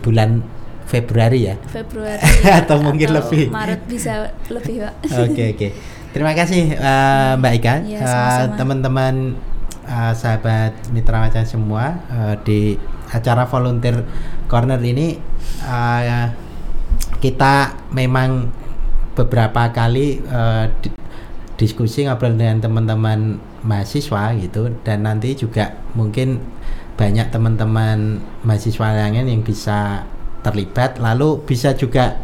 bulan Februari ya Februari Atau mungkin lebih. Maret bisa lebih pak Oke oke. Terima kasih eh, Mbak Ika. Eh, sama-sama. Teman-teman eh, sahabat Mitra Macan semua eh, di acara volunteer corner ini eh, kita memang beberapa kali eh, di- diskusi ngobrol dengan teman-teman mahasiswa gitu dan nanti juga mungkin banyak teman-teman mahasiswa yang lain yang bisa terlibat lalu bisa juga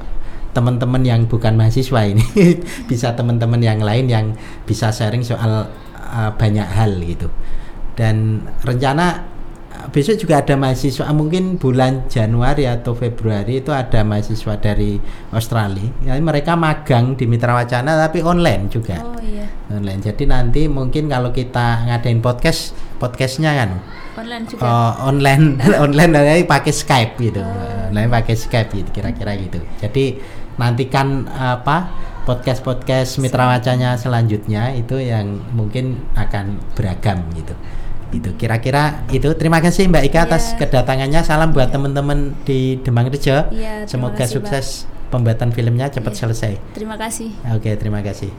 teman-teman yang bukan mahasiswa ini. Bisa teman-teman yang lain yang bisa sharing soal uh, banyak hal gitu. Dan rencana uh, besok juga ada mahasiswa mungkin bulan Januari atau Februari itu ada mahasiswa dari Australia. Ya, mereka magang di Mitra Wacana tapi online juga. Oh iya. Online. Jadi nanti mungkin kalau kita ngadain podcast podcastnya kan? Online juga. Oh, online. Online dari pakai Skype gitu. Online pakai Skype gitu kira-kira gitu. Jadi nantikan apa podcast-podcast mitra wacanya selanjutnya itu yang mungkin akan beragam gitu. Itu kira-kira itu. Terima kasih Mbak Ika atas Iya. kedatangannya. Salam buat teman-teman di Demang Rejo. Iya, terima Semoga kasih, Pak. sukses pembuatan filmnya cepat Iya. selesai. terima kasih Oke, terima kasih.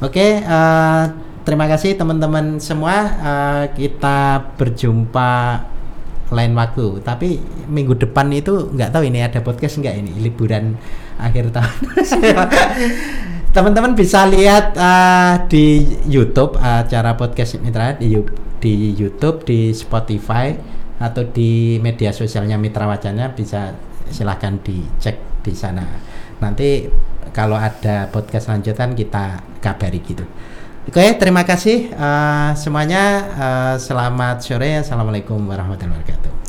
Oke, eh, terima kasih teman-teman semua. Eh, kita berjumpa lain waktu. Tapi minggu depan itu nggak tahu ini ada podcast nggak ini liburan akhir tahun. teman-teman bisa lihat eh, di YouTube acara podcast Mitra di di YouTube, di Spotify atau di media sosialnya Mitra Wacana bisa silahkan dicek di sana. Nanti kalau ada podcast lanjutan kita kabari gitu. Oke, terima kasih eh, semuanya. Eh, selamat sore. Assalamualaikum warahmatullahi wabarakatuh.